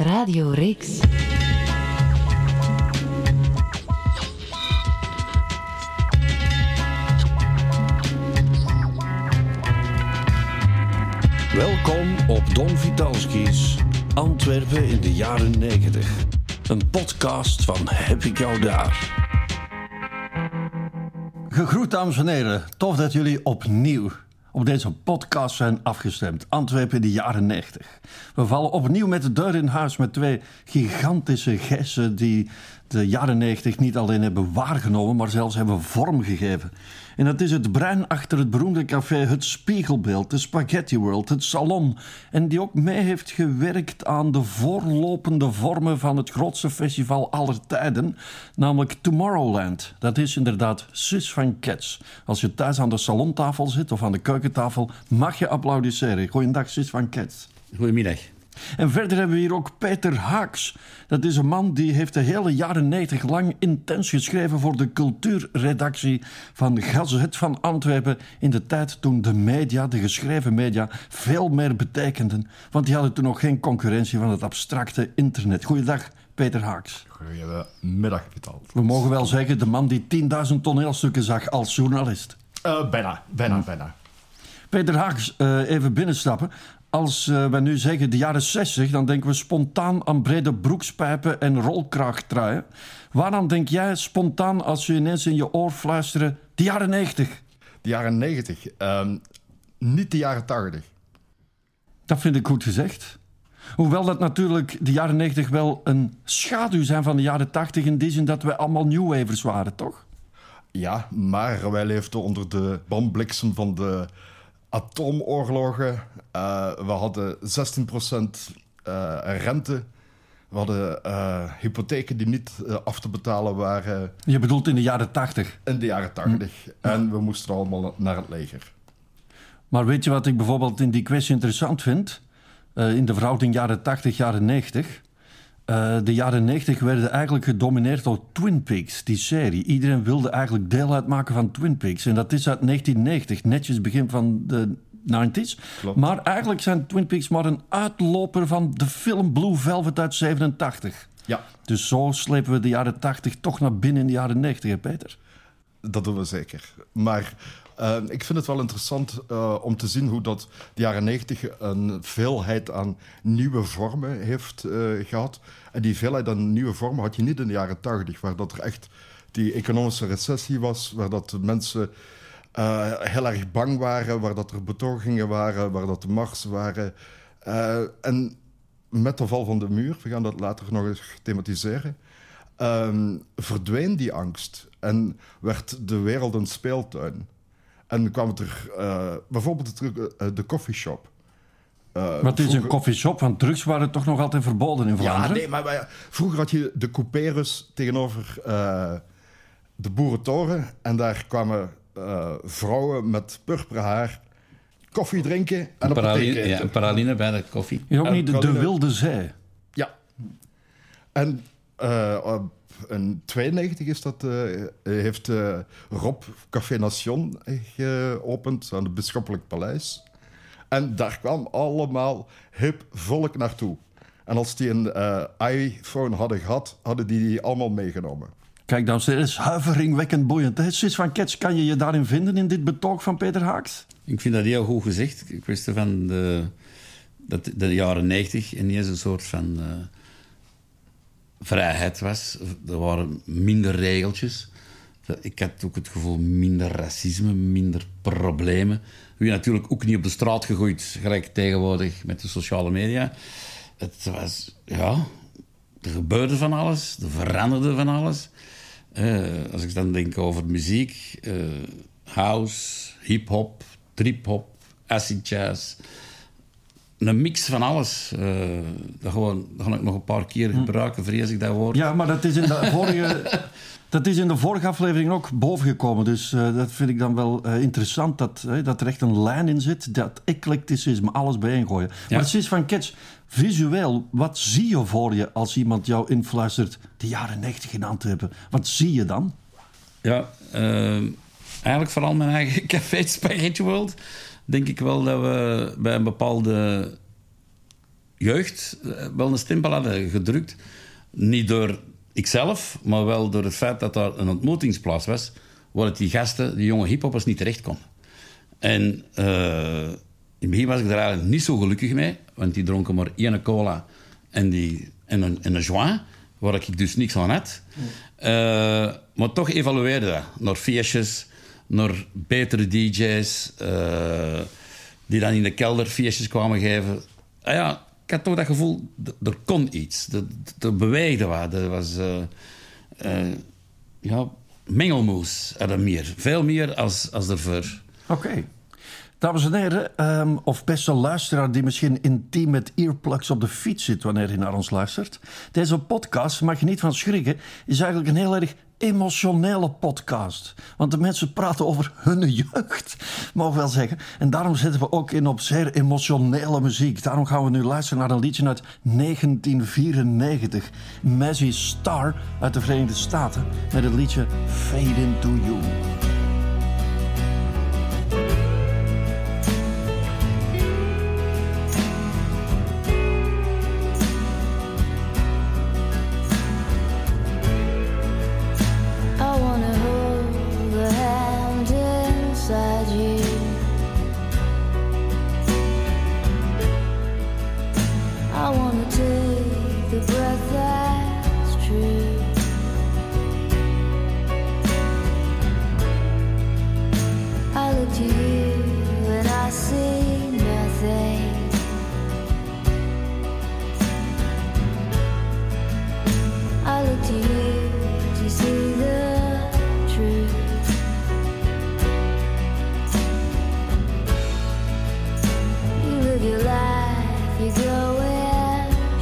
Radio Rix. Welkom op Don Vitalski's Antwerpen in de jaren 90. Een podcast van Heb ik jou daar. Gegroet dames en heren, tof dat jullie opnieuw op deze podcast zijn afgestemd. Antwerpen in de jaren 90. We vallen opnieuw met de deur in huis met twee gigantische gessen die de jaren 90 niet alleen hebben waargenomen, maar zelfs hebben vormgegeven. En dat is het brein achter het beroemde café Het Spiegelbeeld, de Spaghetti World, het Salon. En die ook mee heeft gewerkt aan de voorlopende vormen van het grootste festival aller tijden, namelijk Tomorrowland. Dat is inderdaad Sis van Cats. Als je thuis aan de salontafel zit of aan de keukentafel, mag je applaudisseren. Goeiedag, Sis van Cats. Goedemiddag. En verder hebben we hier ook Peter Haaks. Dat is een man die heeft de hele jaren 90 lang intens geschreven voor de cultuurredactie van Gazet van Antwerpen in de tijd toen de media, de geschreven media, veel meer betekenden. Want die hadden toen nog geen concurrentie van het abstracte internet. Goeiedag, Peter Haaks. Goedemiddag, Vital. We mogen wel zeggen, de man die 10.000 toneelstukken zag als journalist. Uh, bijna, bijna, bijna. Peter Haaks, uh, even binnenstappen. Als uh, we nu zeggen de jaren 60, dan denken we spontaan aan brede broekspijpen en rolkraagtruien. Waaraan denk jij spontaan als je ineens in je oor fluisteren de jaren 90? De jaren 90? Um, niet de jaren 80. Dat vind ik goed gezegd. Hoewel dat natuurlijk de jaren 90 wel een schaduw zijn van de jaren 80 in die zin dat we allemaal nieuwwevers waren, toch? Ja, maar wij leefden onder de bombliksem van de atoomoorlogen. Uh, we hadden 16% uh, rente. We hadden uh, hypotheken die niet af te betalen waren. Je bedoelt in de jaren 80? In de jaren 80. Hm. En we moesten allemaal naar het leger. Maar weet je wat ik bijvoorbeeld in die kwestie interessant vind? in de verhouding jaren 80, jaren 90. Uh, de jaren 90 werden eigenlijk gedomineerd door Twin Peaks, die serie. Iedereen wilde eigenlijk deel uitmaken van Twin Peaks. En dat is uit 1990, netjes begin van de 90s. Klopt. Maar eigenlijk zijn Twin Peaks maar een uitloper van de film Blue Velvet uit 87. Ja. Dus zo slepen we de jaren 80 toch naar binnen in de jaren 90, hè Peter? Dat doen we zeker. Maar uh, ik vind het wel interessant uh, om te zien hoe dat de jaren 90 een veelheid aan nieuwe vormen heeft uh, gehad. En die veelheid aan nieuwe vormen had je niet in de jaren 80, waar dat er echt die economische recessie was, waar dat mensen heel erg bang waren, waar dat er betogingen waren, waar dat de mars waren. en met de val van de muur, we gaan dat later nog eens thematiseren, um, verdween die angst en werd de wereld een speeltuin. En kwam het er uh, bijvoorbeeld de, uh, de coffeeshop. Uh, Wat is vroeger... een coffeeshop? Want drugs waren toch nog altijd verboden in Vlaanderen? Ja, nee, maar, maar vroeger had je de couperus tegenover de boerentoren. En daar kwamen vrouwen met purperen haar koffie drinken en een paraline, ja, een paraline bij de koffie. Je ook niet de, de wilde zij. Ja. En in 92 is dat, uh, heeft uh, Rob Café Nation geopend aan het Bisschoppelijk Paleis. En daar kwam allemaal hip volk naartoe. En als die een uh, iPhone hadden gehad, hadden die die allemaal meegenomen. Kijk, dames en heren, huiveringwekkend boeiend. Sis van Kets, kan je je daarin vinden in dit betoog van Peter Haaks? Ik vind dat heel goed gezegd. Ik wist van de, dat de jaren 90 en niet eens een soort van vrijheid was. Er waren minder regeltjes. Ik had ook het gevoel minder racisme, minder problemen. Wie natuurlijk ook niet op de straat gegooid, gelijk tegenwoordig met de sociale media. Het was, ja, er gebeurde van alles, er veranderde van alles. Uh, als ik dan denk over muziek, uh, house, hip-hop, trip-hop, acid jazz een mix van alles. Uh, dat, gewoon, dat ga ik nog een paar keer gebruiken, vrees ik dat woord. Ja, maar dat is in de vorige, dat is in de vorige aflevering ook bovengekomen. Dus uh, dat vind ik dan wel uh, interessant, dat, dat er echt een lijn in zit. Dat eclecticisme, alles bijeengooien. Ja. Maar precies van Ketch, visueel, wat zie je voor je als iemand jou influistert de jaren 90 in Antwerpen? Wat zie je dan? Ja, eigenlijk vooral mijn eigen café Spaghetti World denk ik wel dat we bij een bepaalde jeugd eh, wel een stempel hadden gedrukt. Niet door ikzelf, maar wel door het feit dat daar een ontmoetingsplaats was waar het die gasten, die jonge hiphoppers, niet terecht konden. En uh, in het begin was ik daar eigenlijk niet zo gelukkig mee, want die dronken maar één cola en, die, en, een, en een joint, waar ik dus niks aan had. Uh, maar toch evalueerde dat naar feestjes, naar betere DJ's, uh, die dan in de kelder feestjes kwamen geven. Ah ja, ik had toch dat gevoel, er kon iets. Er beweegde wat. Er was... ja, mengelmoes er meer. Veel meer als, als ervoor. Oké. Dames en heren, um, of beste luisteraar die misschien intiem met earplugs op de fiets zit wanneer hij naar ons luistert. Deze podcast, mag je niet van schrikken, is eigenlijk een heel erg emotionele podcast. Want de mensen praten over hun jeugd, mogen we wel zeggen. En daarom zetten we ook in op zeer emotionele muziek. Daarom gaan we nu luisteren naar een liedje uit 1994. Mazzy Star uit de Verenigde Staten met het liedje Fade Into You.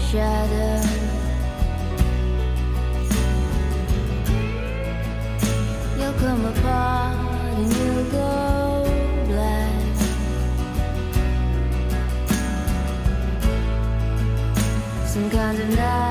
each. You'll come apart and you'll go. Some kind of night.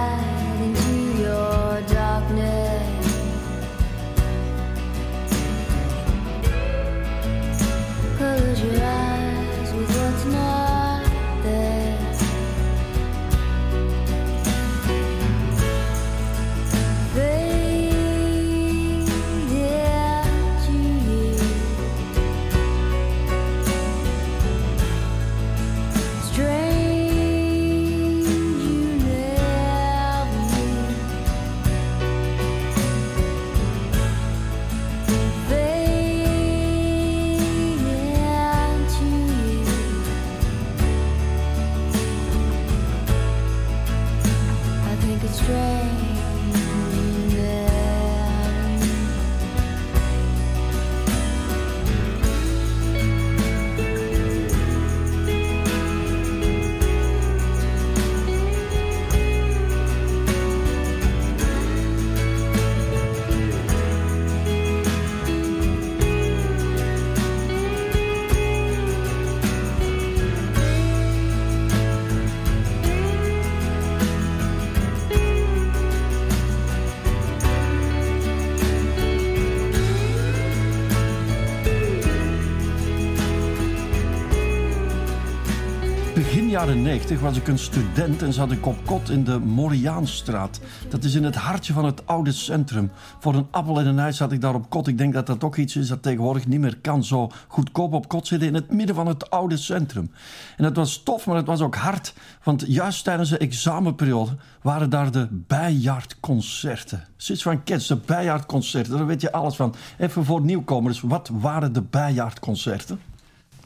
Jaren 90 was ik een student en zat ik op kot in de Moriaanstraat. Dat is in het hartje van het oude centrum. Voor een appel en een ijs zat ik daar op kot. Ik denk dat dat ook iets is dat tegenwoordig niet meer kan. Zo goedkoop op kot zitten in het midden van het oude centrum. En het was tof, maar het was ook hard. Want juist tijdens de examenperiode waren daar de bijjaardconcerten. Zit van Kets, de bijjaardconcerten. Daar weet je alles van. Even voor nieuwkomers, wat waren de bijjaardconcerten?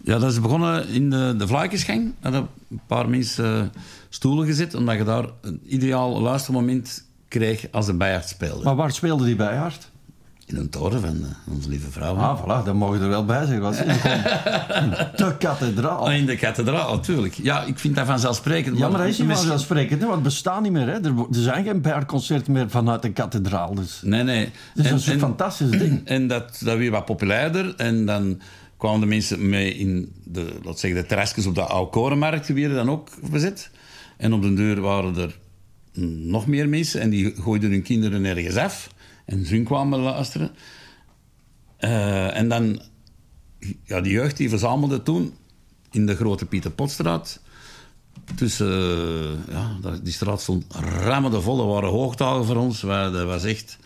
Ja, dat is begonnen in de, de Vlaakjesgang. Daar hadden een paar mensen uh, stoelen gezet, omdat je daar een ideaal luistermoment kreeg als de bijaard speelde. Maar waar speelde die bijaard? In een toren van uh, onze lieve vrouw. Ah, voilà, dan mogen er wel bij zijn. Was in de kathedraal. Oh, in de kathedraal, natuurlijk. Ja, ik vind dat vanzelfsprekend. Ja, maar dat is niet vanzelfsprekend, want het bestaat niet meer. Hè. Er, zijn geen bijaardconcerten meer vanuit de kathedraal. Dus. Nee, nee. Dat is een fantastisch ding. En dat, dat weer wat populairder. En dan kwamen de mensen mee in de, laat zeggen, de terrasjes op de oude korenmarkt, die werden dan ook bezet. En op de deur waren er nog meer mensen en die gooiden hun kinderen ergens af. En hun kwamen luisteren. Uh, en dan, ja, die jeugd die verzamelde toen in de grote Pieter Potstraat. tussen, eh, ja, die straat stond rammende vol. Dat waren hoogdagen voor ons. Dat was echt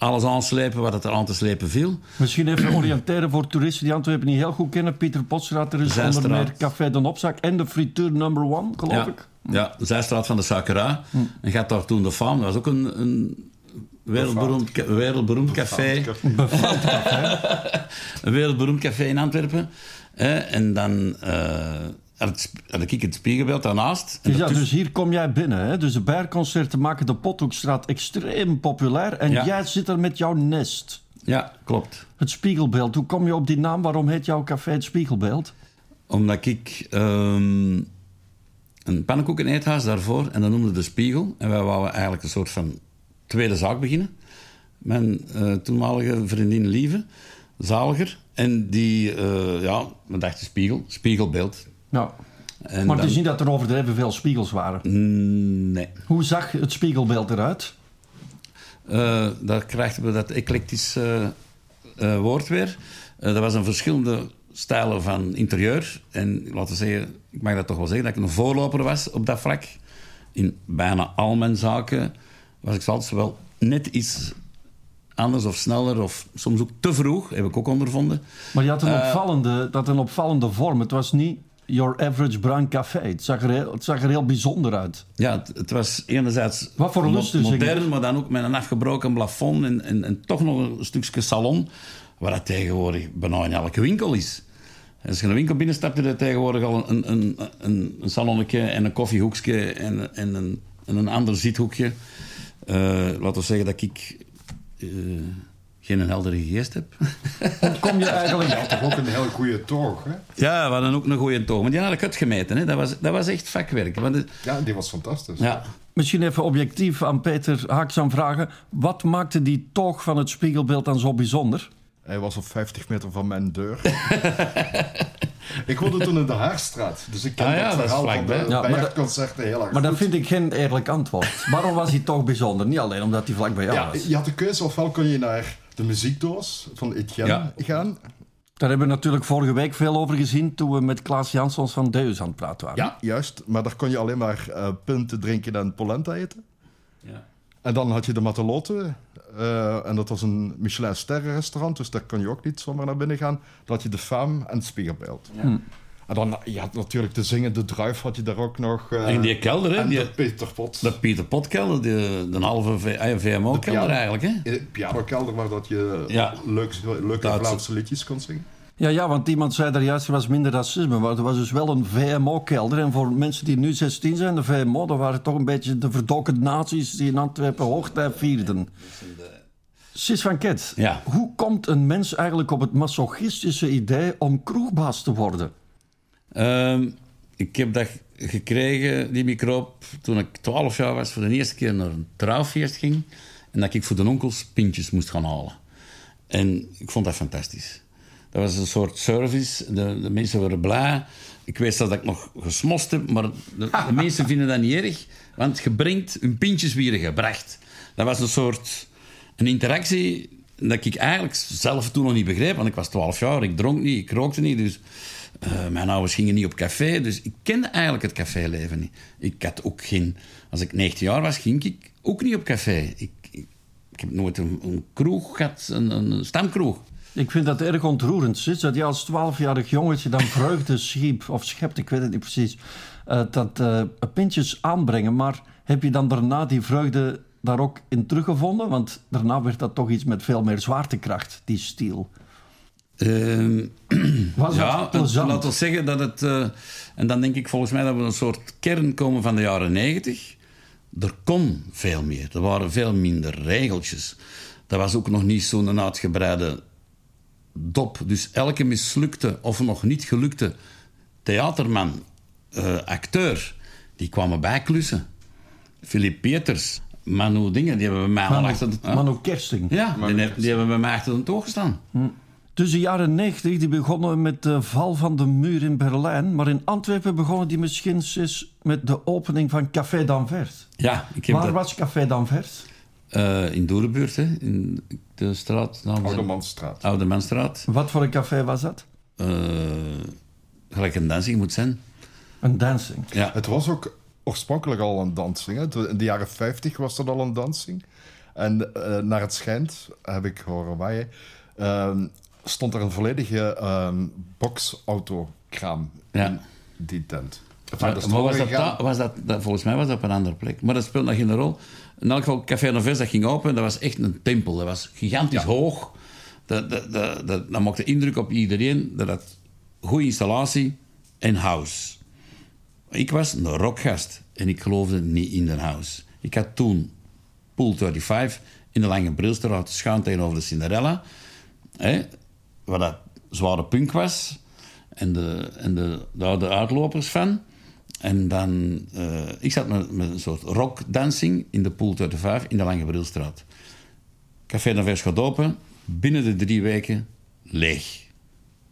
alles aanslepen wat het er aan te slepen viel. Misschien even oriënteren voor toeristen die Antwerpen niet heel goed kennen. Pieter Potstraat, er is onder meer Café de Opzak en de Frituur Number One, geloof Ja, ik. ja, de zijstraat van de Suikera. En gaat daar toen de faam. Dat was ook een, een wereldberoemd, wereldberoemd café. Café. Een wereldberoemd café in Antwerpen. hè. en dan eh, had, ik het spiegelbeeld daarnaast. Dus, ja, dus hier kom jij binnen. Hè? Dus de bijerconcerten maken de Pothoekstraat extreem populair. En Ja. jij zit er met jouw nest. Ja, klopt. Het Spiegelbeeld. Hoe kom je op die naam? Waarom heet jouw café het Spiegelbeeld? Omdat ik ehm, een pannenkoeken-eethuis daarvoor, en dat noemde De Spiegel. En wij wouden eigenlijk een soort van tweede zaak beginnen. Mijn eh, toenmalige vriendin Lieve, zaliger. En die, eh, ja, we dachten spiegel, spiegelbeeld. Nou, En maar het is dan- niet dat er overdreven veel spiegels waren. Mm, Nee. Hoe zag het Spiegelbeeld eruit? Eh, daar krijgen we dat eclectisch eh, eh, woord weer. Eh er was een verschillende stijlen van interieur. En laten we zeggen, ik mag dat toch wel zeggen, dat ik een voorloper was op dat vlak. In bijna al mijn zaken was ik altijd wel net iets anders of sneller of soms ook te vroeg, heb ik ook ondervonden. Maar je had een, opvallende, dat een opvallende vorm. Het was niet your average bruin café. Het zag er heel, het zag er heel bijzonder uit. Ja, het, het was enerzijds Wat voor mo- modern, maar dan ook met een afgebroken plafond en, en, en toch nog een stukje salon, waar dat tegenwoordig bijna in elke winkel is. Als je een winkel binnenstapt, heb je tegenwoordig al een, een, een, een salonnetje en een koffiehoekje en, en, een, en een ander zithoekje. Eh, laten we zeggen dat ik eh, geen heldere geest heb. Kom je eigenlijk... Ja, toch ook een heel goede toog, hè? ja, we hadden ook een goede toog. Maar die had ik uitgemeten. Hè. Dat, was, dat was echt vakwerk. Want het- Ja, die was fantastisch. ja, Misschien even objectief aan Peter Haakzaam vragen. Wat maakte die toog van het Spiegelbeeld dan zo bijzonder? Hij was op 50 meter van mijn deur. ik woonde toen in de Haarstraat, dus ik ken Ah ja, dat dat is verhaal van vlakbij. de Ja, maar dat- bijerconcerten heel erg Maar dat vind ik geen eerlijk antwoord. Waarom was hij toch bijzonder? Niet alleen omdat hij vlak bij jou Ja, was. je had de keuze, ofwel kon je naar de muziekdoos van Etienne Ja. gaan. Daar hebben we natuurlijk vorige week veel over gezien... toen we met Klaas Jansons van Deus aan het praten waren. Ja, juist. Maar daar kon je alleen maar eh punten drinken en polenta eten. ja. En dan had je de Matelote. eh, en dat was een Michelin sterrenrestaurant, dus daar kon je ook niet zomaar naar binnen gaan. Dan had je de Fame en het Spiegelbeeld. En dan, je had natuurlijk de zingende druif, had je daar ook nog. eh, En die kelder, hè? en Die, de Peter Pot. De Pieter Potkelder, de, de halve eh, VMO-kelder piano. eigenlijk. Hè? In de pianokelder waar dat je Ja. leuk, leuke. Vlaamse liedjes kon zingen. Ja, ja, want iemand zei daar juist, er was minder racisme. Maar er was dus wel een VMO-kelder. En voor mensen die nu 16 zijn, de VMO, dat waren toch een beetje de verdoken nazi's die in Antwerpen hoogtij vierden. Sis van Ket, Ja. hoe komt een mens eigenlijk op het masochistische idee om kroegbaas te worden? Ehm, ik heb dat gekregen, die microop, toen ik 12 jaar was, voor de eerste keer naar een trouwfeest ging. En dat ik voor de onkels pintjes moest gaan halen. En ik vond dat fantastisch. Dat was een soort service. De, de mensen waren blij. Ik wist dat ik nog gesmost heb, maar de, de mensen vinden dat niet erg. Want je brengt hun pintjes weer gebracht. Dat was een soort een interactie dat ik eigenlijk zelf toen nog niet begreep. Want ik was 12 jaar, ik dronk niet, ik rookte niet. Dus eh, mijn ouders gingen niet op café. Dus ik kende eigenlijk het caféleven niet. Ik had ook geen... Als ik 19 jaar was, ging ik ook niet op café. Ik, ik, ik heb nooit een, een kroeg gehad, een, een stamkroeg. Ik vind dat erg ontroerend, Sis, dat je als 12-jarig jongetje dan vreugde schiep, of schept, ik weet het niet precies, eh, dat eh, pintjes aanbrengen. Maar heb je dan daarna die vreugde daar ook in teruggevonden? Want daarna werd dat toch iets met veel meer zwaartekracht, die stiel. Ehm, Was ja, laten we zeggen dat het... eh, en dan denk ik volgens mij dat we een soort kern komen van de jaren negentig. Er kon veel meer. Er waren veel minder regeltjes. Dat was ook nog niet zo'n uitgebreide dop. Dus elke mislukte of nog niet gelukte theaterman, eh, acteur, die kwamen bijklussen. Philip Peters, Manu Dingen, die hebben bij mij al Manu, achter... de- huh? Manu Kersting. Ja, die, heb- die hebben bij mij achter de toog gestaan. Dus de jaren 90 die begonnen met de val van de muur in Berlijn. Maar in Antwerpen begonnen die misschien Sis, met de opening van Café d'Anvers. Ja, ik heb Waar dat... was Café d'Anvers? Eh, in Doerenbuurt, hè, in de straat. naam Oude zijn- Manstraat. Oude Manstraat. Wat voor een café was dat? Eh, gelijk een dansing moet zijn. Een dancing. Ja. Het was ook oorspronkelijk al een dansing. Hè. In de jaren 50 was dat al een dansing. En uh, naar het schijnt, heb ik horen waaien, uh, stond er een volledige uh, boxautokraam Ja. in die tent. Maar, was, dat, was dat, dat- volgens mij was dat op een andere plek. Maar dat speelt nog geen rol. In elk geval, Café Noves, dat ging open. Dat was echt een tempel. Dat was gigantisch Ja. hoog. Dat, dat, dat, dat, dat maakte indruk op iedereen. Dat had goede installatie en house. Ik was een rockgast en ik geloofde niet in de house. Ik had toen Pool 35 in de Lange Brilstraat schuin tegenover de Cinderella. Hè, waar dat zware punk was. En de, en de, de oude uitlopers van. En dan... eh, ik zat met, met een soort rockdancing in de Pool 35 in de Lange Brilstraat. Café Navers gaat open. Binnen de drie weken leeg.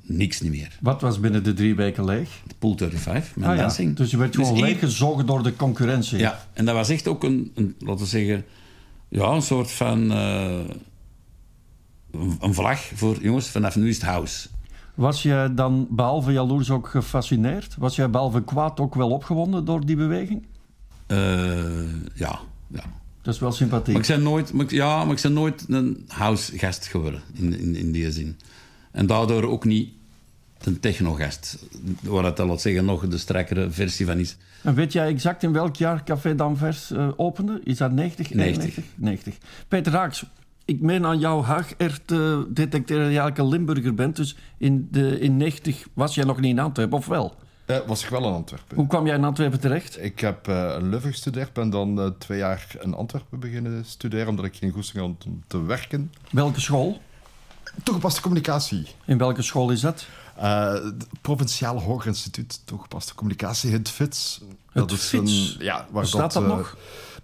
Niks niet meer. Wat was binnen de drie weken leeg? De Pool 35, mijn Ah, ja. Dus je werd gewoon één- leeggezogen door de concurrentie. Ja, en dat was echt ook een, een laten we zeggen, ja, een soort van eh, een, vlag voor jongens, vanaf nu is het house. Was jij dan behalve jaloers ook gefascineerd? Was jij behalve kwaad ook wel opgewonden door die beweging? Eh, ja, ja. Dat is wel sympathiek. Maar ik ben nooit, maar ik- ja, maar ik ben nooit een house-gast geworden in, in, in die zin. En daardoor ook niet een techno-gast, waar het, laat zeggen, nog de strakkere versie van is. En weet jij exact in welk jaar Café Danvers eh, opende? Is dat 90? 90. 91? 90. Peter Haaks, ik meen aan jouw haag er te detecteren dat je eigenlijk een Limburger bent. Dus in, de, in 90 was jij nog niet in Antwerpen, of wel? Eh, was ik wel in Antwerpen. Hoe kwam jij in Antwerpen terecht? Ik heb eh in Leuven gestudeerd, ben dan eh, twee jaar in Antwerpen beginnen studeren, omdat ik geen goesting had om te werken. Welke school? Toegepaste communicatie. In welke school is dat? Eh, het Provinciaal Hoger Instituut Toegepaste Communicatie, het FITS. Het is FITS? Een, ja, waar Bestaat dat eh, nog?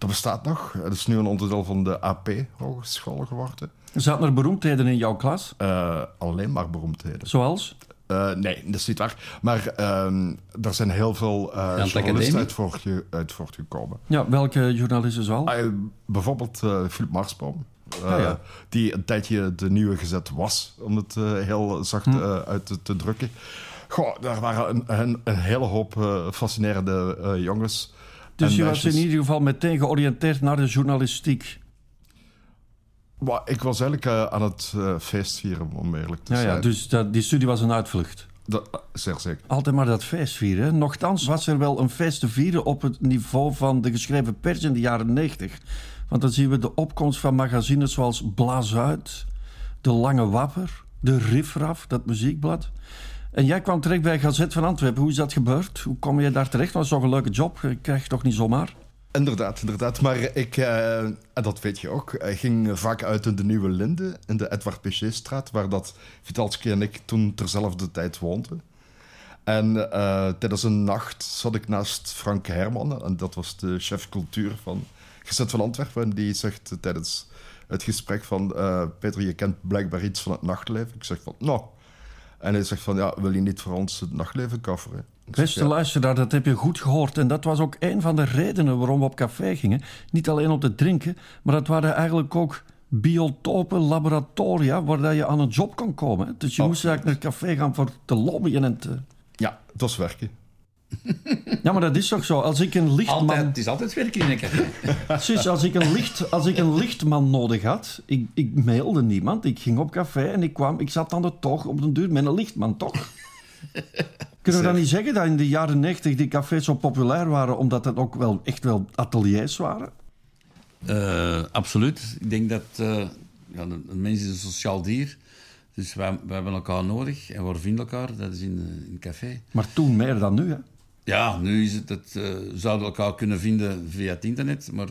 Dat bestaat nog. Het is nu een onderdeel van de AP Hogeschool geworden. Zaten er beroemdheden in jouw klas? Eh, alleen maar beroemdheden. Zoals? Eh, nee, dat is niet waar. Maar ehm er zijn heel veel eh journalisten uit, voortge- uit voortgekomen. Ja, welke journalisten zoal? Ah, bijvoorbeeld eh Philip Marsboom. eh, Ah, ja. Die een tijdje de nieuwe gezet was, om het heel zacht Hm. eh, uit te, te drukken. Goh, daar waren een, een, een hele hoop eh, fascinerende eh, jongens. Dus je was in ieder geval meteen georiënteerd naar de journalistiek. Maar ik was eigenlijk eh, aan het eh, feest vieren, om eerlijk te Ja, zijn. ja, dus dat, die studie was een uitvlucht. Dat, zeer zeker. Altijd maar dat feest vieren. Nochtans was er wel een feest te vieren op het niveau van de geschreven pers in de jaren 90. Want dan zien we de opkomst van magazines zoals Blaas Uit, De Lange Wapper, De Riffraf, dat muziekblad. En jij kwam terecht bij Gazet van Antwerpen. Hoe is dat gebeurd? Hoe kom je daar terecht? Dat was toch een leuke job? Je krijg je toch niet zomaar? Inderdaad, inderdaad. Maar ik, eh, en dat weet je ook, ik ging vaak uit in de Nieuwe Linde, in de Edward Pichet-straat, waar dat Vitalski en ik toen terzelfde tijd woonden. En eh, tijdens een nacht zat ik naast Frank Herman, en dat was de chef cultuur van Gezet van Antwerpen. En die zegt eh, tijdens het gesprek van, eh, Peter, je kent blijkbaar iets van het nachtleven. Ik zeg van, nou. En hij zegt van, ja, wil je niet voor ons het nachtleven coveren? Ik zeg, Beste ja. luisteraar, dat heb je goed gehoord. En dat was ook een van de redenen waarom we op café gingen. Niet alleen om te drinken, maar dat waren eigenlijk ook biotopen, laboratoria, waar dat je aan een job kon komen. Dus je moest eigenlijk naar het café gaan voor te lobbyen en te... Ja, het was werken. Ja, maar dat is toch zo. Als ik een lichtman... Altijd, het is altijd werken in een café. Precies, als ik een, licht, als ik een lichtman nodig had, ik, ik mailde niemand. Ik ging op café en ik kwam, ik zat dan er toch op de duur met een lichtman, toch? Kunnen we dan niet zeggen dat in de jaren 90 die cafés zo populair waren, omdat het ook wel echt wel ateliers waren? Eh, absoluut. Ik denk dat eh, ja, een, mens is een sociaal dier. Dus wij, wij hebben elkaar nodig en we vinden elkaar. Dat is in, eh, in een café. Maar toen meer dan nu, hè? Ja, nu is het, het eh, zouden we elkaar kunnen vinden via het internet, maar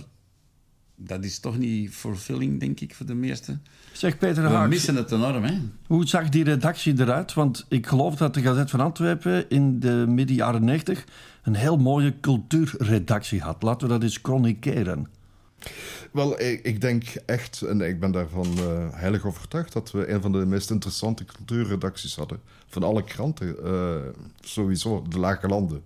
dat is toch niet fulfilling, denk ik, voor de meesten. Zeg Peter We Haaks, missen het enorm, hè? hoe zag die redactie eruit? Want ik geloof dat de Gazet van Antwerpen in de midden jaren 90 een heel mooie cultuurredactie had. Laten we dat eens chronikeren. Wel, ik, ik denk echt, en ik ben daarvan eh, heilig overtuigd, dat we een van de meest interessante cultuurredacties hadden. Van alle kranten, eh, sowieso, de lage landen.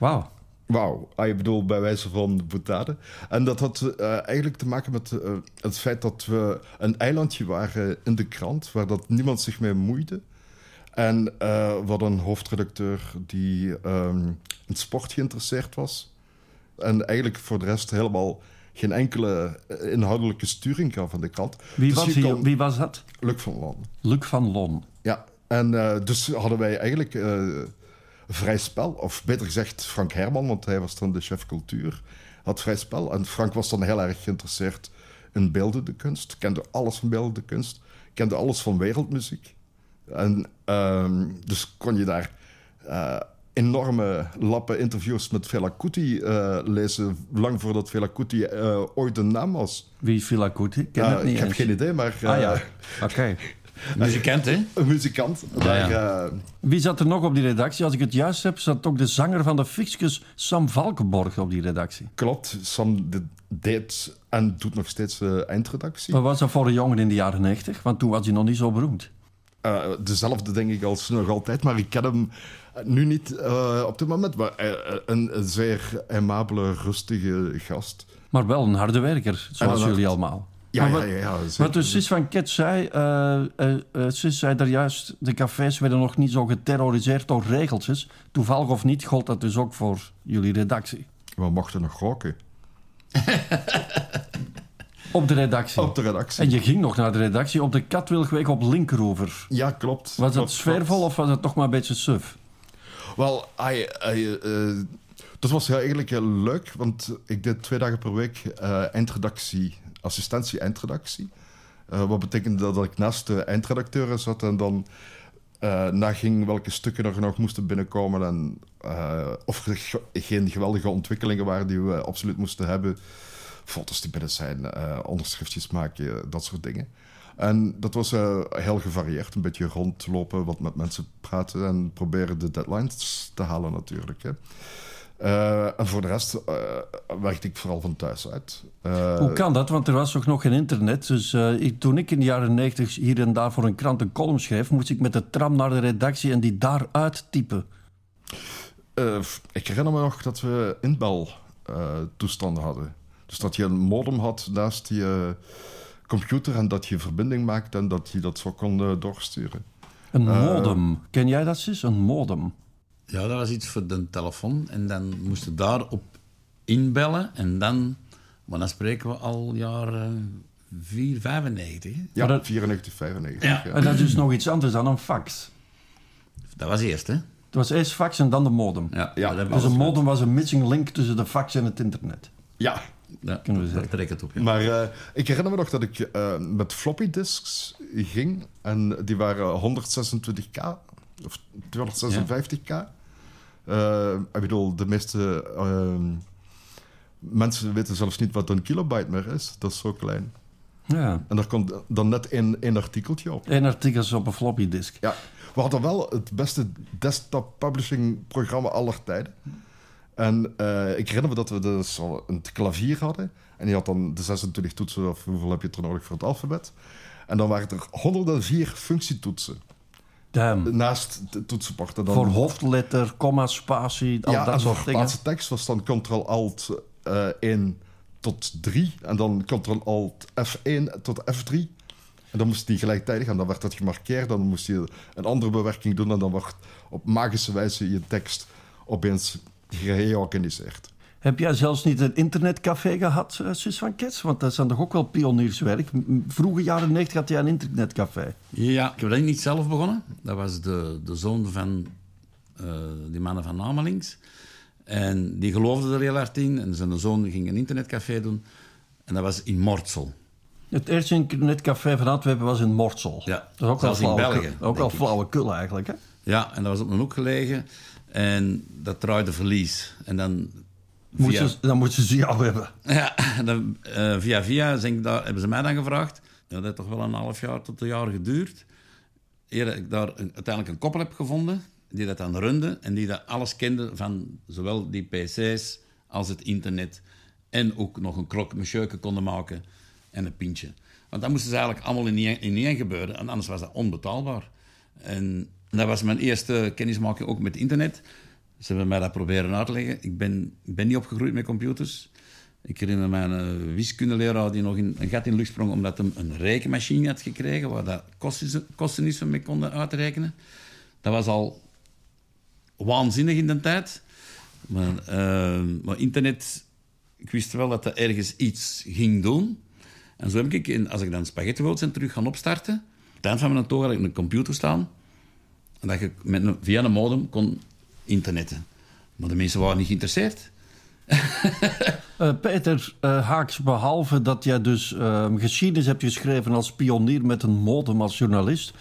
Wauw. Wauw, ah, je bedoelt bij wijze van boetade. En dat had eh, eigenlijk te maken met eh, het feit dat we een eilandje waren in de krant, waar dat niemand zich mee moeide. En uh, we hadden een hoofdredacteur die um, in sport geïnteresseerd was. En eigenlijk voor de rest helemaal geen enkele inhoudelijke sturing gaf van de krant. Wie, dus was, die, kon... wie was dat? Luc van Lon. Luc van Lon. Ja, en dus hadden wij eigenlijk vrij spel. Of beter gezegd Frank Herman, want hij was dan de chef cultuur. Had vrij spel. En Frank was dan heel erg geïnteresseerd in beeldende kunst. Kende alles van beeldende kunst. Kende alles van wereldmuziek. En uh, dus kon je daar uh, enorme lappen interviews met Fela Kuti uh, lezen, lang voordat Fela Kuti uh, ooit een naam was. Wie is Fela Kuti? Ik, ken het niet ik heb geen idee, maar... ah ja, oké. Muzikant, hè? Een muzikant. Ja, ja. Wie zat er nog op die redactie? Als ik het juist heb, zat ook de zanger van de Fiscus, Sam Valkenborg, op die redactie. Klopt, Sam deed en doet nog steeds uh, eindredactie. Maar was dat voor een jongen in de jaren 90? Want toen was hij nog niet zo beroemd. Uh, dezelfde denk ik als nog altijd, maar ik ken hem nu niet uh, op dit moment. Maar een, een zeer aimabele, rustige gast. Maar wel een harde werker, zoals jullie allemaal. Ja, maar wat, ja, ja, ja wat dus Sis van Ket zei, uh, uh, uh, Sis zei daar juist, de cafés werden nog niet zo geterroriseerd door regeltjes. Toevallig of niet, gold dat dus ook voor jullie redactie. We mochten nog roken. op de redactie? Op de redactie. En je ging nog naar de redactie op de Katwilgweg op Linkeroever. Ja, klopt. Was klopt, het sfeervol of was het toch maar een beetje suf? Wel, dat was eigenlijk heel leuk, want ik deed twee dagen per week eindredactie assistentie eindredactie. Uh, wat betekende dat ik naast de eindredacteuren zat en dan uh, naging welke stukken er nog moesten binnenkomen en uh, of er geen geweldige ontwikkelingen waren die we absoluut moesten hebben. Foto's die binnen zijn, onderschriftjes maken, dat soort dingen. En dat was heel gevarieerd. Een beetje rondlopen, wat met mensen praten en proberen de deadlines te halen natuurlijk. Hè. Uh, en voor de rest uh, werkte ik vooral van thuis uit. Uh, Hoe kan dat? Want er was toch nog geen internet. Dus ik, toen ik in de jaren negentig hier en daar voor een krant een column schreef... moest ik met de tram naar de redactie en die daaruit typen. ik herinner me nog dat we inbel toestanden hadden. Dus dat je een modem had naast je computer... en dat je verbinding maakte en dat je dat zo kon doorsturen. Een modem. Ken jij dat, Sis? Een modem. Ja, dat was iets voor de telefoon. En dan moest je daarop inbellen. En dan, maar dan spreken we al jaren 4, 95. Ja, dat, 94, 95. Ja. En dat is dus nog iets anders dan een fax. Dat was eerst, hè? Het was eerst fax en dan de modem. Ja, ja. Dus een modem was een missing link tussen de fax en het internet. Ja, ja, kunnen we zeggen. Trek het op. Ja. Maar uh, ik herinner me nog dat ik uh, met floppy disks ging. En die waren 126k of 256k. Uh, ik bedoel, de meeste uh, mensen weten zelfs niet wat een kilobyte meer is. Dat is zo klein. Ja. En daar komt dan net één, één artikeltje op. Eén artikel op een floppy disk. Ja. We hadden wel het beste desktop publishing programma aller tijden. En uh, ik herinner me dat we dus een klavier hadden. En die had dan de 26 toetsen, of hoeveel heb je er nodig voor het alfabet. En dan waren er 104 functietoetsen. Naast de toetsenbord. Voor hoofdletter, komma, spatie, al ja, dat soort dingen. laatste tekst was dan Ctrl-Alt uh, 1 tot 3. En dan Ctrl-Alt F1 tot F3. En dan moest die gelijktijdig en dan werd dat gemarkeerd. Dan moest je een andere bewerking doen en dan werd op magische wijze je tekst opeens gereorganiseerd. Heb jij zelfs niet een internetcafé gehad, uh, Sus van Kets? Want dat is dan toch ook wel pionierswerk. Vroege jaren 90 had jij een internetcafé. Ja, ik heb dat niet zelf begonnen. Dat was de, de zoon van uh, die mannen van Namelings. En die geloofde er heel hard in. En zijn zoon ging een internetcafé doen. En dat was in Mortsel. Het eerste internetcafé van Antwerpen was in Mortsel. Ja, dat is ook in België. Ook wel flauwekul eigenlijk, hè? Ja, en dat was op een hoek gelegen. En dat draaide verlies. En dan Via... dan moeten ze jou hebben. Ja, dan, uh, via via zijn daar, hebben ze mij dan gevraagd. Dat heeft toch wel een half jaar tot een jaar geduurd. Eer ik daar een, uiteindelijk een koppel heb gevonden die dat dan runde en die dat alles kende van zowel die pc's als het internet. En ook nog een krok met konden maken en een pintje. Want dat moesten ze eigenlijk allemaal in één, gebeuren. En anders was dat onbetaalbaar. En dat was mijn eerste kennismaking ook met internet. Ze hebben mij dat proberen uit te leggen. Ik ben, ik ben niet opgegroeid met computers. Ik herinner me een uh, wiskundeleraar die nog in, een gat in de lucht sprong omdat hij een rekenmachine had gekregen waar dat kosten, kosten niet mee konden uitrekenen. Dat was al waanzinnig in de tijd. Maar, eh, maar internet, ik wist wel dat dat ergens iets ging doen. En zo heb ik, in, als ik dan Spaghetti World zijn terug gaan opstarten, aan het eind van mijn toog had ik een computer staan. En dat je met via een modem kon internetten. Maar de mensen waren niet geïnteresseerd. Uh, Peter uh, Haaks, behalve dat jij dus uh, geschiedenis hebt geschreven als pionier met een modem als journalist,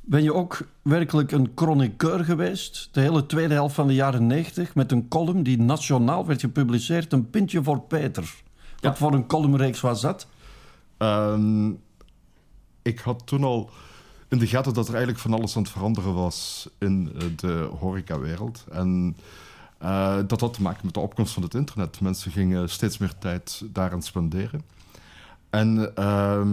ben je ook werkelijk een chroniqueur geweest. De hele tweede helft van de jaren 90 met een column die nationaal werd gepubliceerd, een pintje voor Peter. Wat voor een columnreeks was dat? Um, ik had toen al in de gaten dat er eigenlijk van alles aan het veranderen was in de horecawereld. En uh, dat had te maken met de opkomst van het internet. Mensen gingen steeds meer tijd daaraan spenderen. En uh,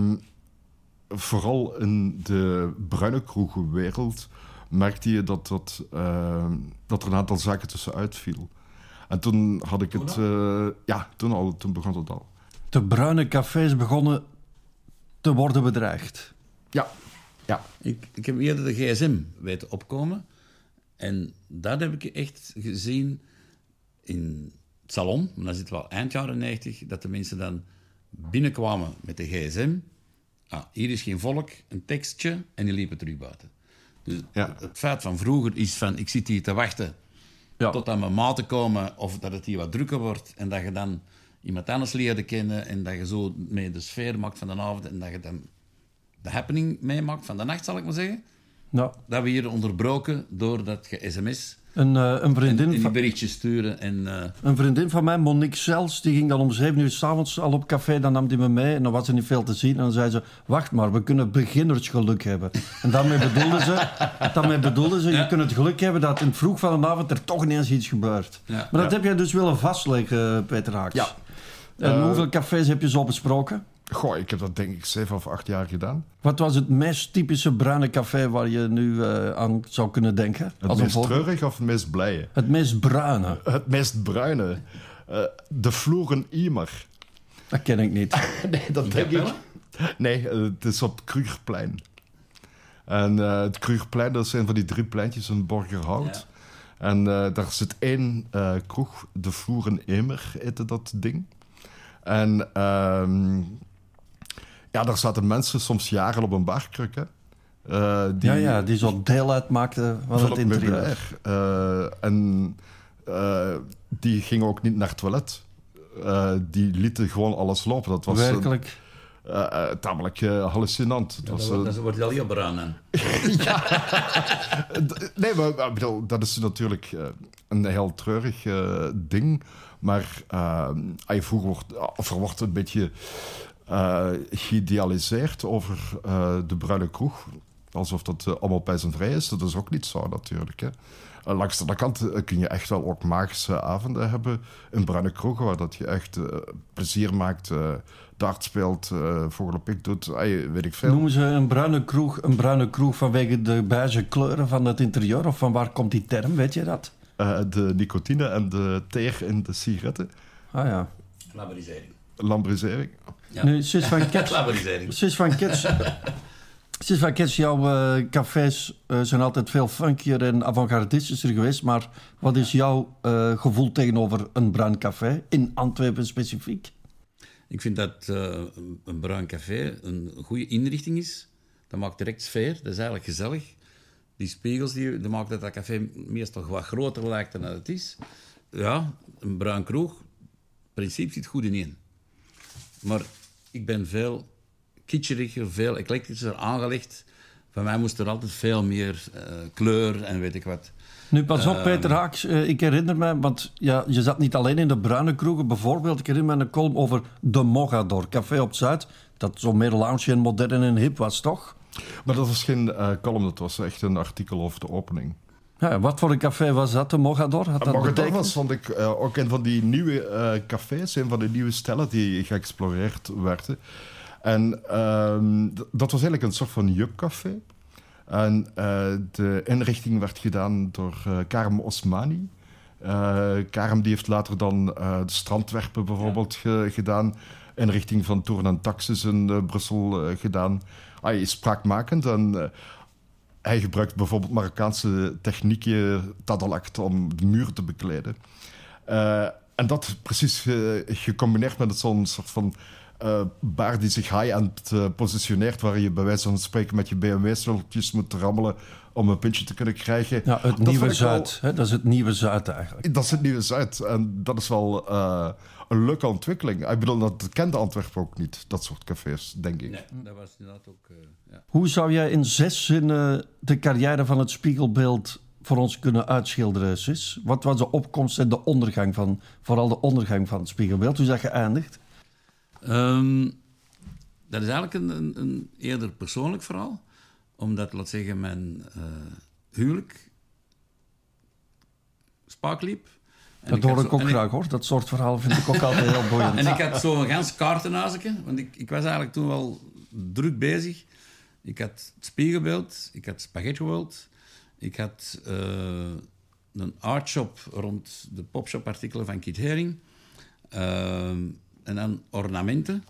vooral in de bruine kroegenwereld merkte je dat, dat, uh, dat er een aantal zaken tussenuit viel. En toen had ik het... Uh, ja, toen, al, toen begon het al. De bruine cafés begonnen te worden bedreigd. Ja. Ja. Ik, ik heb eerder de gsm weten opkomen. En dat heb ik echt gezien in het salon, maar dan zitten we al eind jaren 90, dat de mensen dan binnenkwamen met de gsm. Ah, hier is geen volk, een tekstje en die liepen terug buiten. Dus ja. het feit van vroeger is van, ik zit hier te wachten ja. tot aan mijn maten komen of dat het hier wat drukker wordt en dat je dan iemand anders leerde kennen en dat je zo mee de sfeer maakt van de avond en dat je dan de happening meemaakt van de nacht, zal ik maar zeggen. Ja. Dat we hier onderbroken door dat je sms een, uh, een vriendin en, en die berichtjes sturen. En, uh... Een vriendin van mij, Monique Zels, die ging dan om zeven uur s'avonds al op café. Dan nam die me mee en dan was er niet veel te zien. En dan zei ze, wacht maar, we kunnen beginnersgeluk hebben. En daarmee bedoelden ze, daarmee bedoelden ze ja. je kunt het geluk hebben dat in het vroeg van de avond er toch ineens iets gebeurt. Ja. Maar dat ja. heb jij dus willen vastleggen, Peter Haaks. Ja. En uh, hoeveel cafés heb je zo besproken? Goh, ik heb dat denk ik zeven of acht jaar gedaan. Wat was het meest typische bruine café waar je nu uh, aan zou kunnen denken? Het Als meest treurig of het meest blije? Het meest bruine. Uh, het meest bruine. Uh, de Vloeren Imer. Dat ken ik niet. nee, dat denk ik. Nee, het is op het Krugerplein. En het Krugerplein, dat zijn van die drie pleintjes in Borgerhout. Ja. En daar zit één kroeg, de Vloeren Imer heette dat ding. En ehm, ja, daar zaten mensen soms jaren op een barkruk. Hè. Uh, die, ja, ja, die zo deel uitmaakten van, van het interieur. Uh, en uh, die gingen ook niet naar het toilet. die lieten gewoon alles lopen. Dat was Werkelijk? tamelijk hallucinant. Ja, was, dat, dat wordt wel heel bruin aan. ja. nee, maar bedoel, dat is natuurlijk een heel treurig ding. Maar uh, vroeger wordt, of er wordt een beetje uh, geïdealiseerd over uh, de bruine kroeg. Alsof dat uh, allemaal bij zijn vrij is. Dat is ook niet zo natuurlijk. Hè. langs de andere kant kun je echt wel ook magische avonden hebben in bruine kroegen, waar dat je echt plezier maakt, dart speelt, vogelpik doet, weet ik veel. Noemen ze een bruine kroeg een bruine kroeg vanwege de beige kleuren van het interieur? Of van waar komt die term, weet je dat? Uh, de nicotine en de teer in de sigaretten. Ah ja. Laborisering. Lambrisering. Ja. Nu, van. Sis van Kets... Sis van Kets, jouw uh, cafés uh, zijn altijd veel funkier en avant-gardistischer geweest. Maar wat is jouw uh, gevoel tegenover een bruin café, in Antwerpen specifiek? Ik vind dat een bruin café een goede inrichting is. Dat maakt direct sfeer, dat is eigenlijk gezellig die spiegels die, die maken dat dat café meestal wat groter lijkt dan dat het is. Ja, een bruin kroeg, in principe zit goed in één. Maar ik ben veel kitscheriger, veel eclectischer aangelegd. Bij mij moest er altijd veel meer uh, kleur en weet ik wat. Nu, pas op, uh, Peter Haaks. Uh, ik herinner me, want ja, je zat niet alleen in de bruine kroegen. Bijvoorbeeld, ik herinner me een column over de Mogador, café op Zuid. Dat zo meer lounge en modern en hip was, toch? Maar dat was geen uh, column, dat was echt een artikel over de opening. Ja, wat voor een café was dat, de Mogador? Had dat Mogador betekend? was vond ik, uh, ook een van die nieuwe uh, cafés, een van de nieuwe stellen die geëxploreerd werden. En uh, dat was eigenlijk een soort van jupcafé. En de inrichting werd gedaan door Karim Osmani. Karim die heeft later dan de strandwerpen bijvoorbeeld ge gedaan. Inrichting van Tourne en Taxis in Brussel gedaan hij is spraakmakend en uh, hij gebruikt bijvoorbeeld Marokkaanse technieken, tadalakt, om de muren te bekleden. Uh, en dat precies uh, gecombineerd met zo'n soort van uh, baar die zich high-end uh, positioneert, waar je bij wijze van spreken met je BMW-sleuteltjes moet rammelen om een puntje te kunnen krijgen. Ja, het dat nieuwe Zuid. Wel, hè? Dat is het nieuwe Zuid eigenlijk. Dat is het nieuwe Zuid. En dat is wel uh, een leuke ontwikkeling. Ik bedoel, dat kende Antwerpen ook niet, dat soort cafés, denk ik. Nee, dat was inderdaad ook... ja. Hoe zou jij in zes zinnen de carrière van het spiegelbeeld voor ons kunnen uitschilderen, Sis? Wat was de opkomst en de ondergang van, vooral de ondergang van het spiegelbeeld? Hoe is dat geëindigd? Um, dat is eigenlijk een, een, een, eerder persoonlijk verhaal. Omdat, laat zeggen, mijn uh, huwelijk spaak liep. En dat hoor ik ook graag, ik, hoor. Dat soort verhalen vind ik ook altijd heel boeiend. En ik had zo'n gans kaartenhuisje, want ik, ik was eigenlijk toen wel druk bezig. Ik had het Spiegelbeeld, ik had Spaghetti World, ik had uh, een artshop rond de popshop-artikelen van Kit Haring. Uh, en dan ornamenten.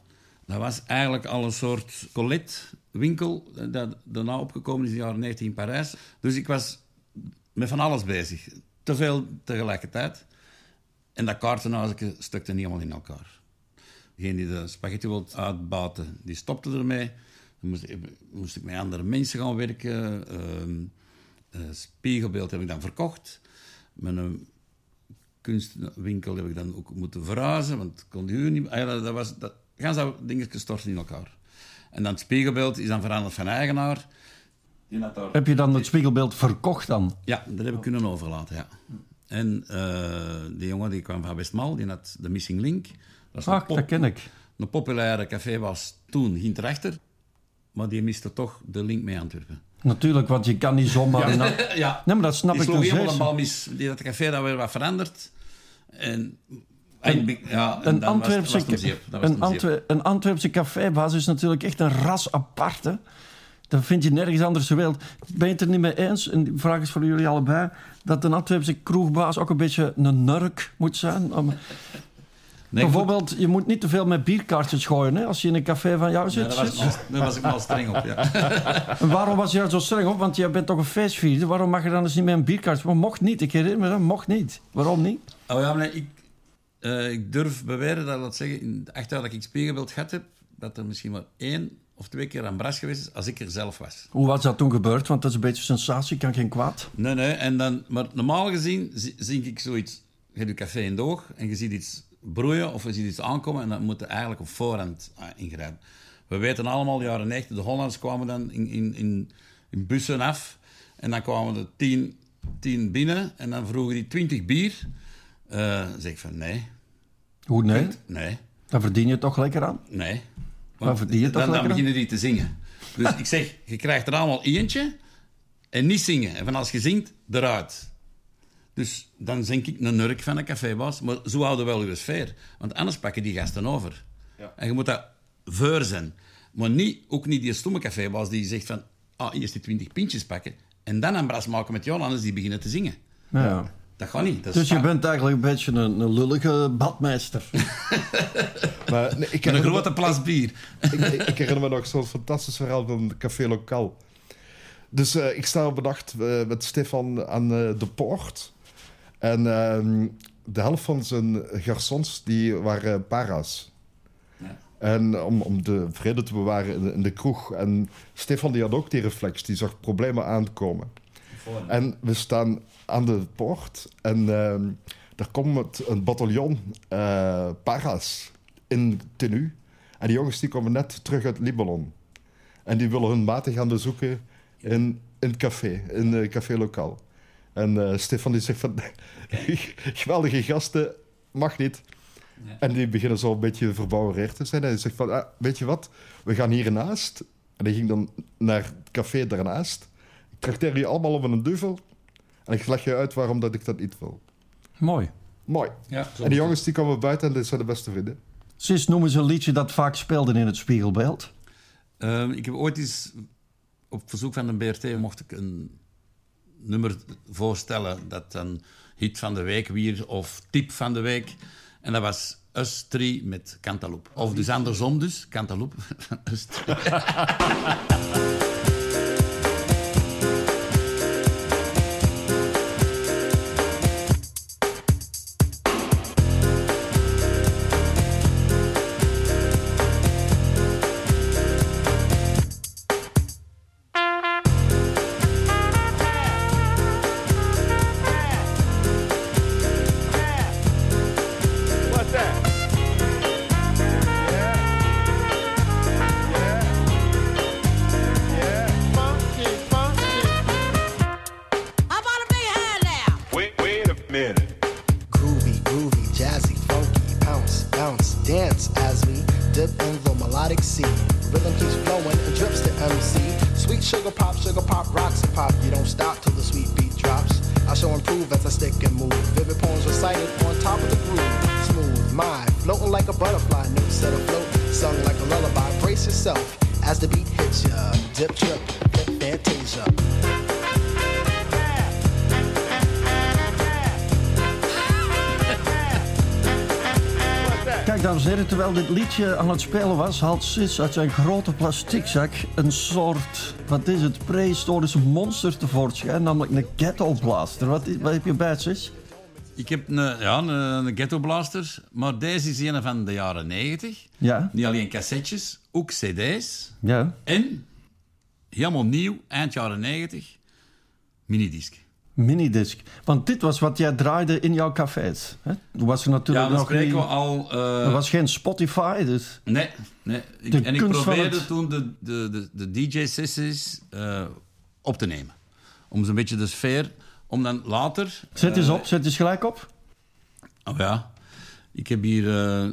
Dat was eigenlijk al een soort colletwinkel dat daarna opgekomen is in de jaren 90 in Parijs. Dus ik was met van alles bezig. Te veel tegelijkertijd. En dat kaartenhuisje stukte niet helemaal in elkaar. Degene die de spaghetti wilde uitbaten, die stopte ermee. Dan moest, moest ik met andere mensen gaan werken. Uh, spiegelbeeld heb ik dan verkocht. Mijn kunstwinkel heb ik dan ook moeten verhuizen, want kon die huur niet... Ah dat, was, dat, gaan zo dingen gestorten in elkaar. En dan het spiegelbeeld is dan veranderd van eigenaar. Daar... Heb je dan het spiegelbeeld verkocht dan? Ja, dat heb ik kunnen overlaten, ja. En uh, die jongen die kwam van Westmal, die had de Missing Link. Dat, Ach, dat ken ik. Een populaire café was toen hierachter, maar die miste toch de link mee Antwerpen. Natuurlijk, want je kan niet zomaar... Ja, ja. Nee, maar dat snap die ik dus helemaal een bal mis. Die dat café dat weer wat veranderd. En, en, ja, een, Antwerpse, was, was was een, Antwer een Antwerpse cafébaas is natuurlijk echt een ras apart. Hè? Dat vind je nergens anders ter wereld. Ben je het er niet mee eens, en die vraag is voor jullie allebei, dat een Antwerpse kroegbaas ook een beetje een nurk moet zijn? Om... Nee, Bijvoorbeeld, je moet niet te veel met bierkaartjes gooien hè, als je in een café van jou zit. Ja, daar, was, daar was ik wel streng op, ja. en waarom was je daar zo streng op? Want jij bent toch een feestvierder. Waarom mag je dan eens niet met een bierkaartje? Maar mocht niet, ik herinner me dat, mocht niet. Waarom niet? Oh ja, maar ik, uh, ik durf beweren dat, laat zeggen, in de acht jaar dat ik spiegelbeeld gehad heb, dat er misschien maar één of twee keer aan bras geweest is als ik er zelf was. Hoe was dat toen gebeurd? Want dat is een beetje sensatie, kan geen kwaad. Nee, nee. En dan, maar normaal gezien zie, ik zoiets. Je hebt je café in doog en je ziet iets broeien of je ziet iets aankomen en dan moet je eigenlijk op voorhand uh, ingrijpen. We weten allemaal, de jaren 90, de Hollanders kwamen dan in, in, in, in bussen af en dan kwamen er tien, tien binnen en dan vroegen die twintig bier. Uh, dan zeg ik van nee. Hoe nee? Nee. Dan verdien je toch lekker aan? Nee. Dan verdien je toch dan, lekker dan beginnen die te zingen. Dus ik zeg, je krijgt er allemaal eentje en niet zingen. En van als je zingt, eruit. Dus dan denk ik een nurk van een cafébaas. Maar zo houden we wel uw sfeer. Want anders pakken die gasten over. Ja. En je moet dat voor zijn. Maar niet, ook niet die stomme cafébaas die zegt van... Ah, eerst die twintig pintjes pakken. En dan een bras maken met jou, anders die beginnen te zingen. Ja. Dat gaat niet. Dat dus je bent eigenlijk een beetje een, een lullige badmeester. maar, nee, ik een grote plas bier. ik, ik, herinner me nog zo'n fantastisch verhaal van Café Lokaal. Dus uh, ik sta op een nacht uh, met Stefan aan uh, de poort. En uh, de helft van zijn garçons die waren para's. Ja. En om, om de vrede te bewaren in de, in de, kroeg. En Stefan die had ook die reflex, die zag problemen aankomen. En we staan aan de poort en uh, er komt een bataljon uh, para's in tenue. En die jongens die komen net terug uit Libanon. En die willen hun maten gaan bezoeken in, in het café, in het café lokaal. En uh, Stefan die zegt van, geweldige gasten, mag niet. En die beginnen zo een beetje verbouwereerd te zijn. En hij zegt van, ah, weet je wat, we gaan hiernaast. En hij ging dan naar het café daarnaast. Ik trakteer je allemaal op een duvel. En ik leg je uit waarom dat ik dat niet wil. Mooi. Mooi. Ja, en die jongens die komen buiten en dit zijn de beste vrienden. Sis, noem eens een liedje dat vaak speelde in het spiegelbeeld. Uh, ik heb ooit eens, op verzoek van de BRT, mocht ik een nummer voorstellen dat een hit van de week weer of tip van de week. En dat was Us 3 met Cantaloupe. Of dus andersom dus, Cantaloupe. Us 3. liedje aan het spelen was, haalt Sis uit zijn grote plasticzak een soort, wat is het, prehistorische monster tevoorschijn, namelijk een ghetto blaster. Wat, is- wat heb je bij, Sis? Ik heb een, ja, een, een ghetto blaster, maar deze is een van de jaren 90. Ja, Niet alleen cassettes, ook cd's. ja. En, helemaal nieuw, eind jaren 90, minidisc. Minidisc. Want dit was wat jij draaide in jouw cafés. Hè? Toen was er natuurlijk Ja, nog niet... we al... eh, Er was geen Spotify, dus... Nee, nee. Ik, en ik probeerde het- toen de, de, de, de DJ-sessies eh, op te nemen. Om zo'n beetje de sfeer... Om dan later... Zet eens eh, op, zet eens gelijk op. Oh ja. Ik heb hier uh,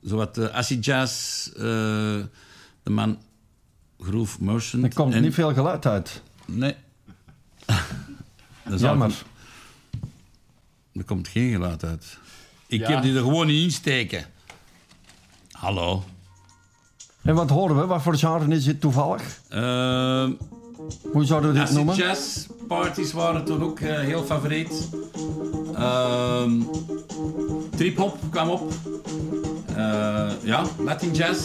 zowat uh, acid jazz, uh, de man Groove Motion. Er komt en- niet veel geluid uit. Nee. Dat Jammer. ik- Er komt geen geluid uit. Ik Ja. heb die er gewoon niet insteken. Hallo. En wat horen we? Wat voor genre is dit toevallig? Ehm Hoe zouden we dit noemen? jazz parties waren toen ook eh, heel favoriet. Ehm Trip-hop kwam op. Eh, ja, Latin jazz.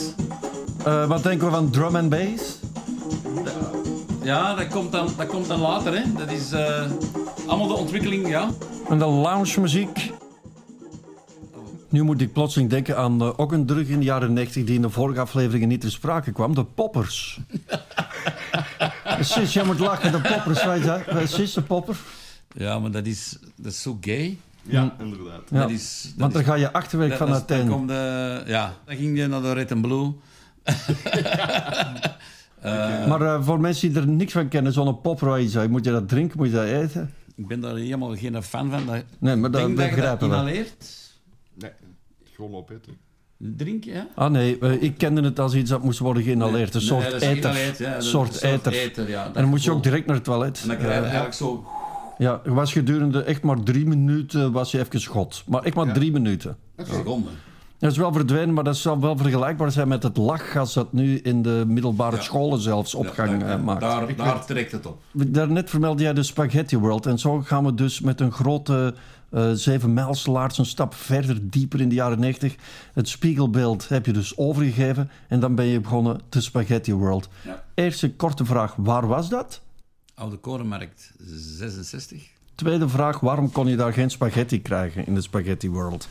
Eh, wat denken we van drum and bass? Ja, dat komt dan, dat komt dan later. Hè. Dat is eh, allemaal de ontwikkeling, ja. En de lounge muziek? Nu moet ik plotseling denken aan eh, ook een drug in de jaren 90 die in de vorige afleveringen niet ter sprake kwam. De poppers. Sis, jij moet lachen, de poppers. Dat? Sis, de popper. Ja, maar dat is, dat is zo gay. Ja, inderdaad. Ja. Dat is, dat Want is- daar ga je achterwerk dat- van dat- uiteen. Dan, komt de, ja, dan ging je naar de Red and Blue. Maar eh, voor mensen die er niks van kennen, zo'n dat? moet je dat drinken, moet je dat eten? Ik ben daar helemaal geen fan van. Dat, Nee, maar dat denk dat je begrijpen we. inhaleert. Nee, gewoon opeten. Drinken, ja? Ah nee, eh, ik kende het als iets dat moest worden geïnhaleerd. Een soort dat is eter. inhaleerd, ja, dat Een soort een eter. eter, ja. En dan moet je ook direct naar het toilet. En dan krijg je Eh, eigenlijk zo... ja, was gedurende echt maar drie minuten was je even schot. Maar echt maar drie minuten. Seconden. Dat is wel verdwenen, maar dat zou wel vergelijkbaar zijn met het lachgas dat nu in de middelbare Ja. scholen zelfs opgang Ja, daar, eh, maakt. daar, daar trekt het op. Daarnet vermeldde jij de Spaghetti World. En zo gaan we dus met een grote eh zeven mijlslaars een stap verder, dieper in de jaren 90. Het spiegelbeeld heb je dus overgegeven. En dan ben je begonnen de Spaghetti World. Ja. Eerste korte vraag, waar was dat? Oude Korenmarkt 66. Tweede vraag, waarom kon je daar geen spaghetti krijgen in de Spaghetti World?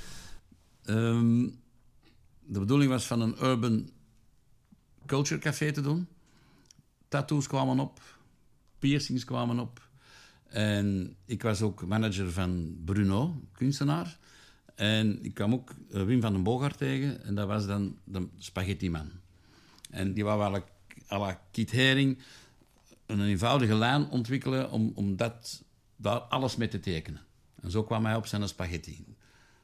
Ehm, de bedoeling was van een urban culture café te doen. Tattoos kwamen op, piercings kwamen op. En ik was ook manager van Bruno, kunstenaar. En ik kwam ook Wim van den Boogaard tegen. En dat was dan de spaghetti-man. En die wou wel à la Haring een eenvoudige lijn ontwikkelen om, om dat, daar alles mee te tekenen. En zo kwam hij op zijn spaghetti.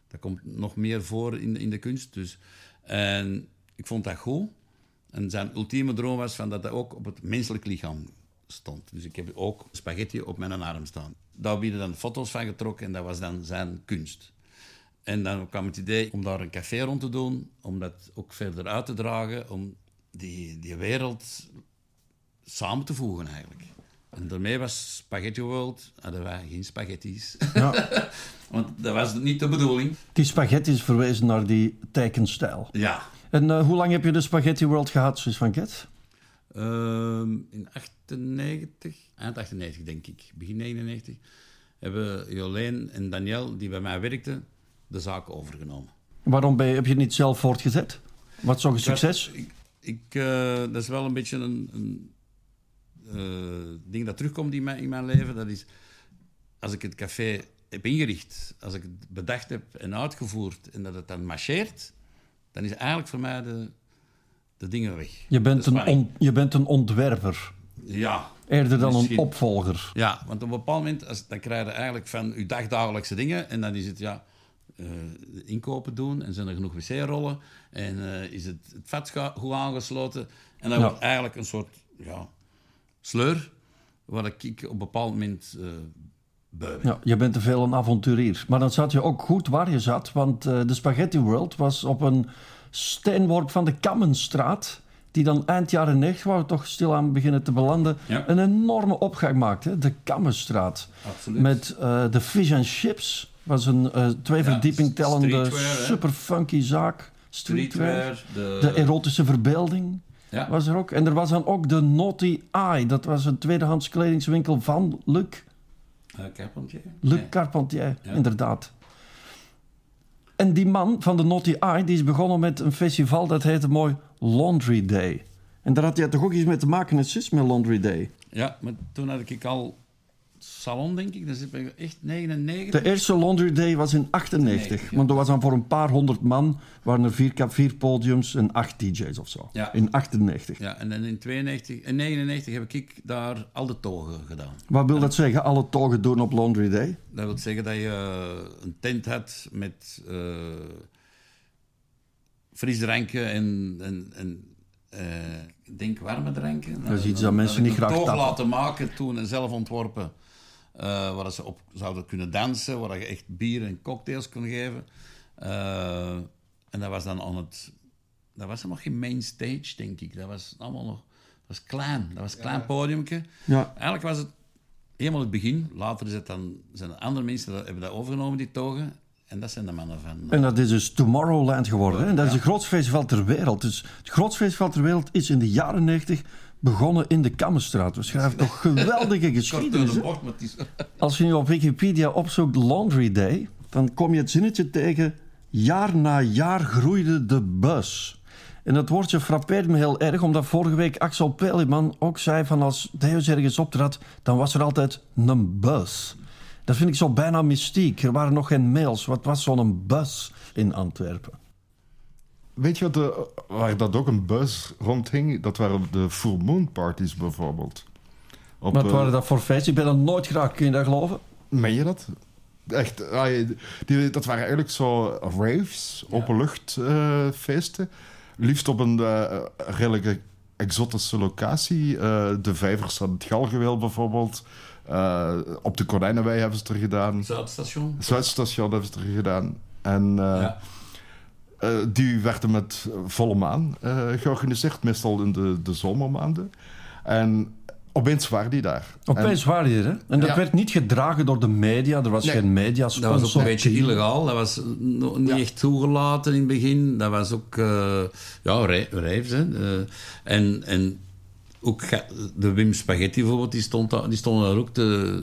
Dat komt nog meer voor in, in de kunst. Dus. En ik vond dat goed. En zijn ultieme droom was van dat dat ook op het menselijk lichaam stond. Dus ik heb ook spaghetti op mijn arm staan. Daar hebben we dan foto's van getrokken en dat was dan zijn kunst. En dan kwam het idee om daar een café rond te doen, om dat ook verder uit te dragen, om die, die wereld samen te voegen eigenlijk. En daarmee was Spaghetti World, hadden wij geen spaghetti's. Ja. Want dat was niet de bedoeling. Die spaghetti is verwezen naar die tekenstijl. Ja. En eh, hoe lang heb je de Spaghetti World gehad, Sus van Ket? Ehm, in 98, eind 98 denk ik, begin 99, hebben Jolijn en Daniel, die bij mij werkten, de zaak overgenomen. Waarom ben je, heb je het niet zelf voortgezet? Wat zo'n succes? Ik, ik, eh, dat is wel een beetje een, een ding dat terugkomt in mijn, in mijn leven. Dat is, als ik het café heb ingericht, als ik het bedacht heb en uitgevoerd en dat het dan marcheert, dan is eigenlijk voor mij de, de dingen weg. Je bent, een on- je bent een ontwerper, Ja, eerder dan een opvolger. Ja, want op een bepaald moment als, dan krijg je eigenlijk van je dagdagelijkse dingen en dan is het ja, eh, inkopen doen en zijn er genoeg wc-rollen en eh, is het, het vet goed aangesloten. En dat Ja. wordt eigenlijk een soort ja, sleur waar ik op een bepaald moment bui ben. Ja, je bent te veel een avonturier. Maar dan zat je ook goed waar je zat, want eh, de Spaghetti World was op een steenworp van de Kammenstraat, die dan eind jaren 90, waar we toch stilaan beginnen te belanden, Ja. een enorme opgang maakte. De Kammenstraat. Absoluut. Met eh, de Fish and Chips, was een eh, twee verdieping tellende super funky zaak. Streetwear. Streetwear, De erotische verbeelding Ja. was er ook. En er was dan ook de Naughty Eye. Dat was een tweedehands kledingswinkel van Luc Eh, Carpentier? Luc. Carpentier, Ja. inderdaad. En die man van de Naughty Eye, die is begonnen met een festival dat heette mooi Laundry Day. En daar had hij toch ook iets mee te maken, het is met Laundry Day. Ja, maar toen had ik al salon, denk ik. Is echt 99. De eerste Laundry Day was in 98. ja. Want dat was dan voor een paar honderd man, waren er vier, vier podiums en acht DJ's of zo. Ja. In 98. Ja, en dan in 92, in 99 heb ik daar al de togen gedaan. Wat wil dat zeggen, alle togen doen op Laundry Day? Dat wil zeggen dat je eh, een tent had met eh frisdranken en, en, en eh, ik denk warme dranken. Dat is iets dat mensen niet graag tappen. laten maken toen en zelf ontworpen. Eh, waar ze op zouden kunnen dansen, waar je echt bier en cocktails kon geven. Eh, en dat was dan aan het... Dat was nog geen main stage, denk ik. Dat was allemaal nog... Dat was klein. Dat was een klein podiumke. Ja. Eigenlijk was het helemaal het begin. Later is het dan, zijn er andere mensen die hebben dat overgenomen, die togen. En dat zijn de mannen van... En dat is dus Tomorrowland geworden. Hè? En dat is het grootste festival ter wereld. Dus het grootste festival ter wereld is in de jaren 90 begonnen in de Kammenstraat. We schrijven toch geweldige geschiedenis. Als je nu op Wikipedia opzoekt Laundry Day, dan kom je het zinnetje tegen. Jaar na jaar groeide de bus. En dat woordje frappeert me heel erg, omdat vorige week Axel Peliman ook zei van als Deus ergens optrad, dan was er altijd een bus. Dat vind ik zo bijna mystiek. Er waren nog geen mails. Wat was zo'n bus in Antwerpen? Weet je wat de, waar dat ook een buzz rondhing? Dat waren de full moon parties bijvoorbeeld. Op, Wat eh, waren dat voor feesten? Ik ben er nooit graag, kun je dat geloven? Meen je dat? Echt, ah, die, dat waren eigenlijk zo raves, openluchtfeesten. Liefst op een eh, redelijk exotische locatie. Eh, de vijvers van het Galgeweel bijvoorbeeld. Eh, op de Konijnenwei hebben ze het er gedaan. Zuidstation. Zuidstation hebben ze het er gedaan. En eh, Ja. Eh, die werden met volle maan eh, georganiseerd, meestal in de, de zomermaanden. En opeens waren die daar. Opeens waren die er, hè? En dat Ja. werd niet gedragen door de media. Er was Nee. geen media Dat was ook een beetje illegaal. Dat was nog niet Ja. echt toegelaten in het begin. Dat was ook... eh, ja, rij- rijfs, hè. En, en ook de Wim Spaghetti bijvoorbeeld, die stond, daar, die stond daar ook te...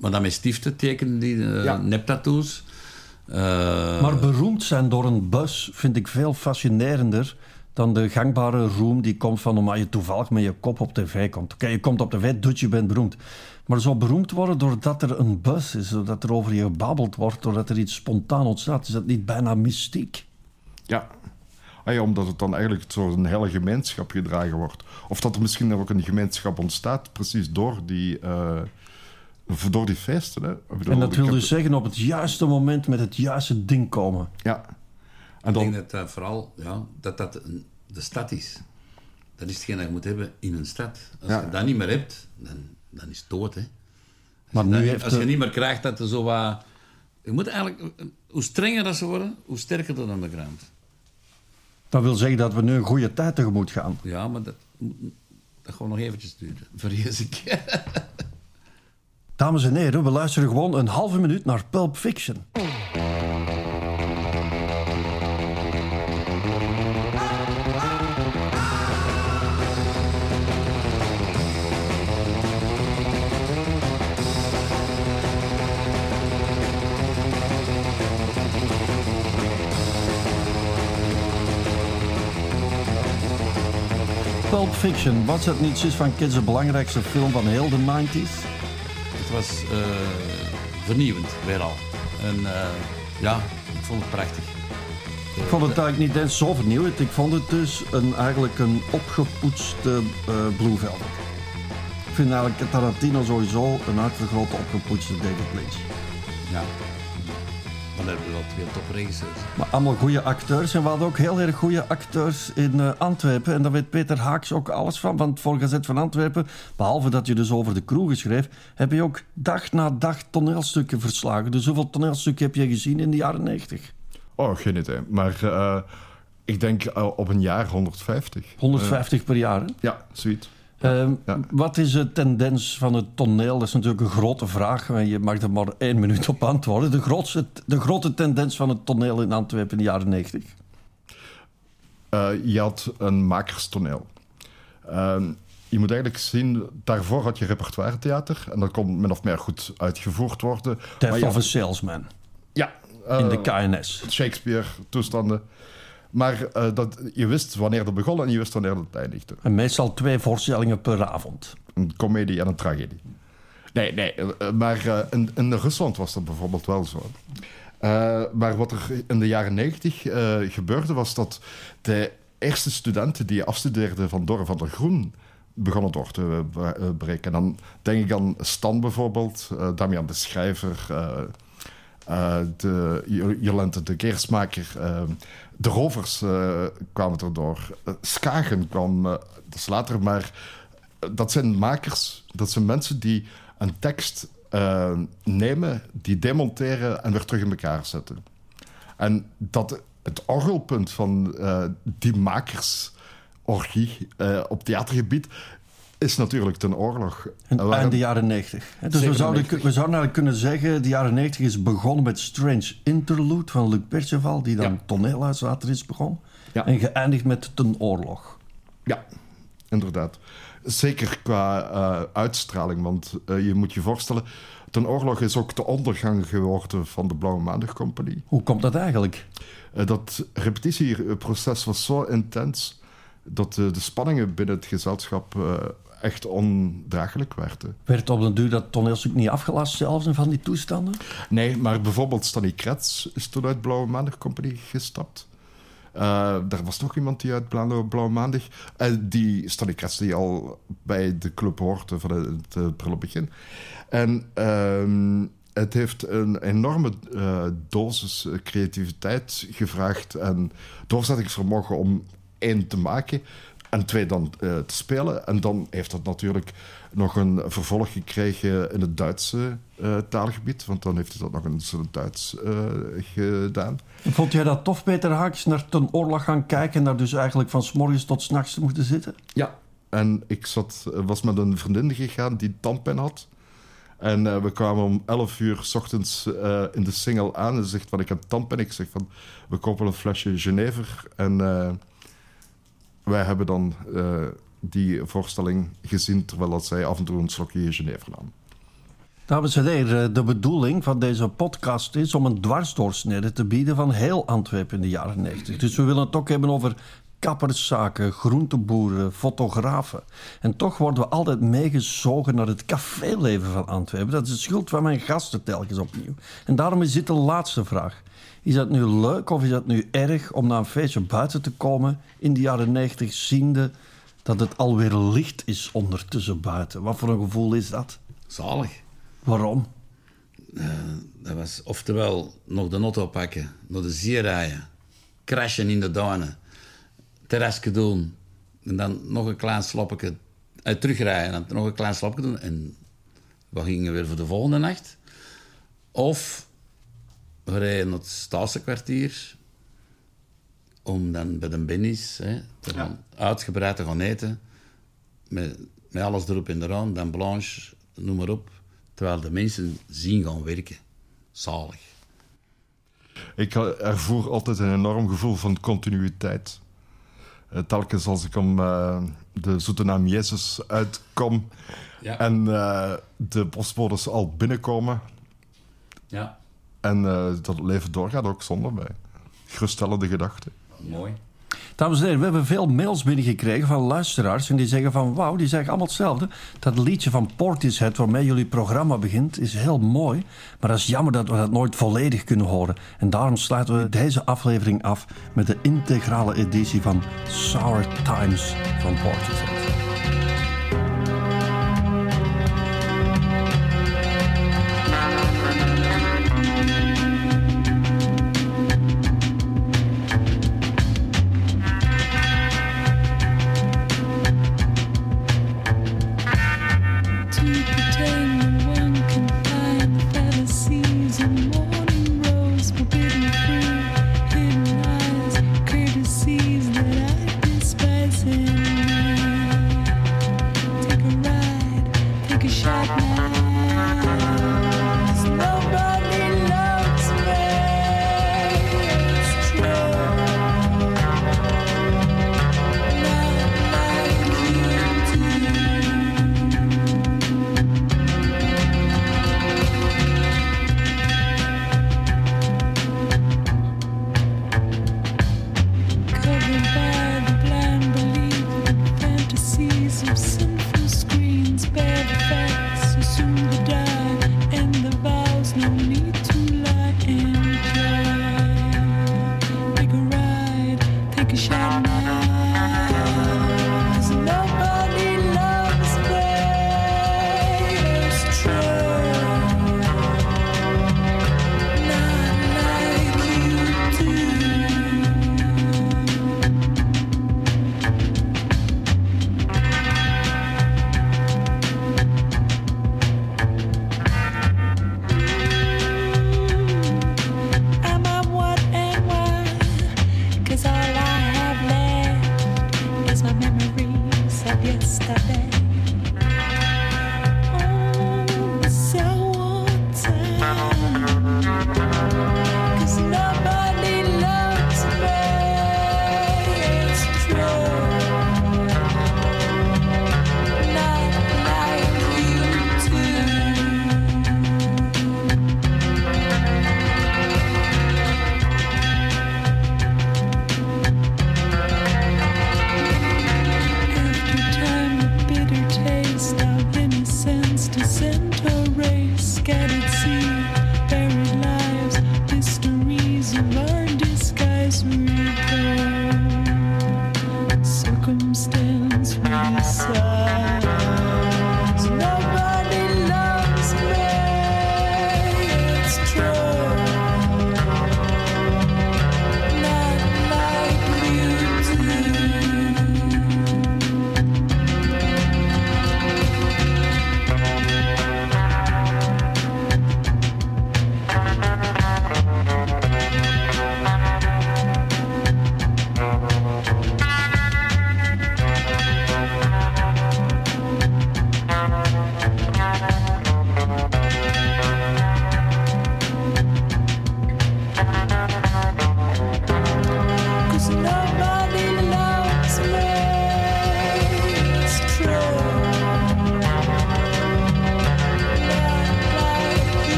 Maar dan met stiften tekenen die Ja. neptattoos. Eh, Maar beroemd zijn door een bus vind ik veel fascinerender dan de gangbare roem die komt van omdat je toevallig met je kop op tv komt. Oké, je komt op tv, doet je bent beroemd. Maar zo beroemd worden doordat er een bus is, doordat er over je gebabbeld wordt, doordat er iets spontaan ontstaat, is dat niet bijna mystiek? Ja. Ah ja, omdat het dan eigenlijk zo'n hele gemeenschap gedragen wordt. Of dat er misschien ook een gemeenschap ontstaat, precies door die, eh, door die feesten. Hè. Ik bedoel, En dat ik wil dus zeggen op het juiste moment met het juiste ding komen. Ja. En Ik dan, denk dat dat vooral ja, dat dat een, de stad is. Dat is hetgeen dat je moet hebben in een stad. Als Ja. je dat niet meer hebt, dan, dan is het dood. Hè. Maar Dan- nu heeft als je de- niet meer krijgt dat er zo wat... Je moet eigenlijk... Hoe strenger dat ze worden, hoe sterker de underground. dat wil zeggen dat we nu een goede tijd tegemoet gaan. Ja, maar dat, dat gewoon nog eventjes duren, vrees ik. Dames en heren, we luisteren gewoon een halve minuut naar Pulp Fiction. Pulp Fiction, was dat niet zus van Kids de belangrijkste film van heel de 90s? Het was eh, vernieuwend, weer al. En eh, ja, ik vond het prachtig. Ik vond het eigenlijk niet eens zo vernieuwend. Ik vond het dus een, eigenlijk een opgepoetste eh Blue Velvet. Ik vind eigenlijk Tarantino sowieso een uitvergrote opgepoetste David Lynch. Ja. Maar dan hebben we twee topregisseurs. Maar allemaal goede acteurs. En we hadden ook heel erg goede acteurs in eh, Antwerpen. En daar weet Peter Haaks ook alles van. Want voor Gazet van Antwerpen, behalve dat je dus over de kroegen schreef, heb je ook dag na dag toneelstukken verslagen. Dus hoeveel toneelstukken heb je gezien in de jaren 90? Oh, geen idee. Maar eh, ik denk eh, op een jaar 150. 150 per jaar. hè? Ja, zoiets. Ehm, ja. Wat is de tendens van het toneel? Dat is natuurlijk een grote vraag. en Je mag er maar één minuut op antwoorden. De, grootste, de grote tendens van het toneel in Antwerpen in de jaren 90? Eh, je had een makerstoneel. Ehm, je moet eigenlijk zien, daarvoor had je repertoiretheater. En dat kon min of meer goed uitgevoerd worden. Death Maar of a Salesman ja, eh, in de KNS. Shakespeare-toestanden. Maar eh, dat, je wist wanneer dat begon en je wist wanneer dat eindigde. En meestal twee voorstellingen per avond. Een komedie en een tragedie. Nee, nee, eh, maar eh, in, in Rusland was dat bijvoorbeeld wel zo. Maar wat er in de jaren negentig gebeurde, was dat de eerste studenten die afstudeerden van Dor van der Groen begonnen door te bre- breken. En dan denk ik aan Stan bijvoorbeeld, Damian de Schrijver, eh, eh, de Jo- Jolente de Keersmaker. eh, de Rovers eh, kwamen erdoor. Uh, Skagen kwam, eh, dat is later, maar eh, dat zijn makers, dat zijn mensen die een tekst eh, nemen, die demonteren en weer terug in elkaar zetten. En dat het orgelpunt van eh, die makersorgie eh, op theatergebied is natuurlijk ten oorlog. En waren- de jaren 90. hè. Dus we zouden, 97. we zouden eigenlijk kunnen zeggen... de jaren 90 is begonnen met Strange Interlude van Luc Perceval... die dan Ja. toneelhuislater is begonnen. Ja. En geëindigd met Ten Oorlog. Ja, inderdaad. Zeker qua eh, uitstraling, want eh, je moet je voorstellen... Ten oorlog is ook de ondergang geworden van de Blauwe Maandag Compagnie. Hoe komt dat eigenlijk? Eh, dat repetitieproces was zo intens dat de spanningen binnen het gezelschap eh, echt ondraaglijk werden. Werd op den duur dat toneelstuk niet afgelast zelfs van die toestanden? Nee, maar bijvoorbeeld Stanley Kretz is toen uit Blauwe Maandag Compagnie gestapt. Eh er was nog iemand die uit Blauwe, Blauwe Maandag... eh, die Stanley Kretz die al bij de club hoorde van het uh, begin. En ehm, het heeft een enorme eh, dosis creativiteit gevraagd... en doorzettingsvermogen om één te maken... En twee dan eh, te spelen. En dan heeft dat natuurlijk nog een vervolg gekregen in het Duitse eh, taalgebied. Want dan heeft hij dat nog eens in het Duits eh, gedaan. Vond jij dat tof, Peter Haaks, naar Ten Oorlog gaan kijken... en daar dus eigenlijk van s morgens tot s nachts te moeten zitten? Ja. En ik zat, was met een vriendin gegaan die tandpijn had. En we kwamen om 11 uur s ochtends in de single aan. En ze zegt van, ik heb tandpijn. Ik zeg van, we kopen een flesje Genever. En wij hebben dan eh, die voorstelling gezien... terwijl dat zij af en toe een slokje Genever nam. Dames en heren, de bedoeling van deze podcast is om een dwarsdoorsnede te bieden van heel Antwerpen in de jaren 90. Dus we willen het ook hebben over kapperszaken, groenteboeren, fotografen. En toch worden we altijd meegezogen naar het caféleven van Antwerpen. Dat is de schuld van mijn gasten telkens opnieuw. En daarom is dit de laatste vraag. Is dat nu leuk of is dat nu erg om na een feestje buiten te komen in de jaren 90 ziende dat het alweer licht is ondertussen buiten? Wat voor een gevoel is dat? Zalig. Waarom? Dat was oftewel nog de auto pakken, naar de zee rijden, crashen in de duinen, terrasje doen, en dan nog een klein slapje uh, terugrijden en dan nog een klein slapje doen. En we gingen weer voor de volgende nacht. Of we rijden naar het Staatsenkwartier om dan bij de Benny's hè, te gaan, uitgebreid te gaan eten. Met, met alles erop en eraan, dan Blanche, noem maar op. Terwijl de mensen zien gaan werken. Zalig. Ik ervoer altijd een enorm gevoel van continuïteit. Uh, telkens als ik om uh, de zoete naam Jezus uitkom Ja. en uh, de postbodes al binnenkomen Ja, en dat het leven doorgaat ook zonder mij. Geruststellende gedachten. mooi. Dames en heren, we hebben veel mails binnengekregen van luisteraars. En die zeggen van, wauw, die zeggen allemaal hetzelfde. Dat liedje van Portishead waarmee jullie programma begint, is heel mooi. Maar dat is jammer dat we dat nooit volledig kunnen horen. En daarom sluiten we deze aflevering af met de integrale editie van Sour Times van Portishead. of yesterday.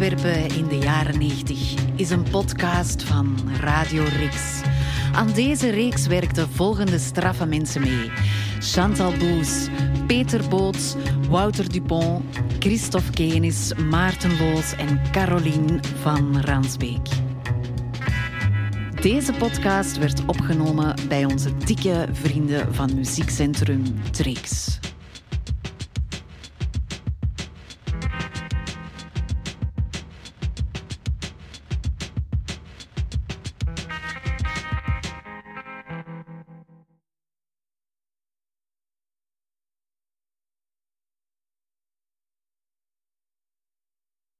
In de jaren 90 is een podcast van Radio Rix. Aan deze reeks werkten volgende straffe mensen mee: Chantal Boes, Peter Boots, Wouter Dupont, Christophe Kenis, Maarten Loos en Caroline van Ransbeek. Deze podcast werd opgenomen bij onze dikke vrienden van muziekcentrum Trix.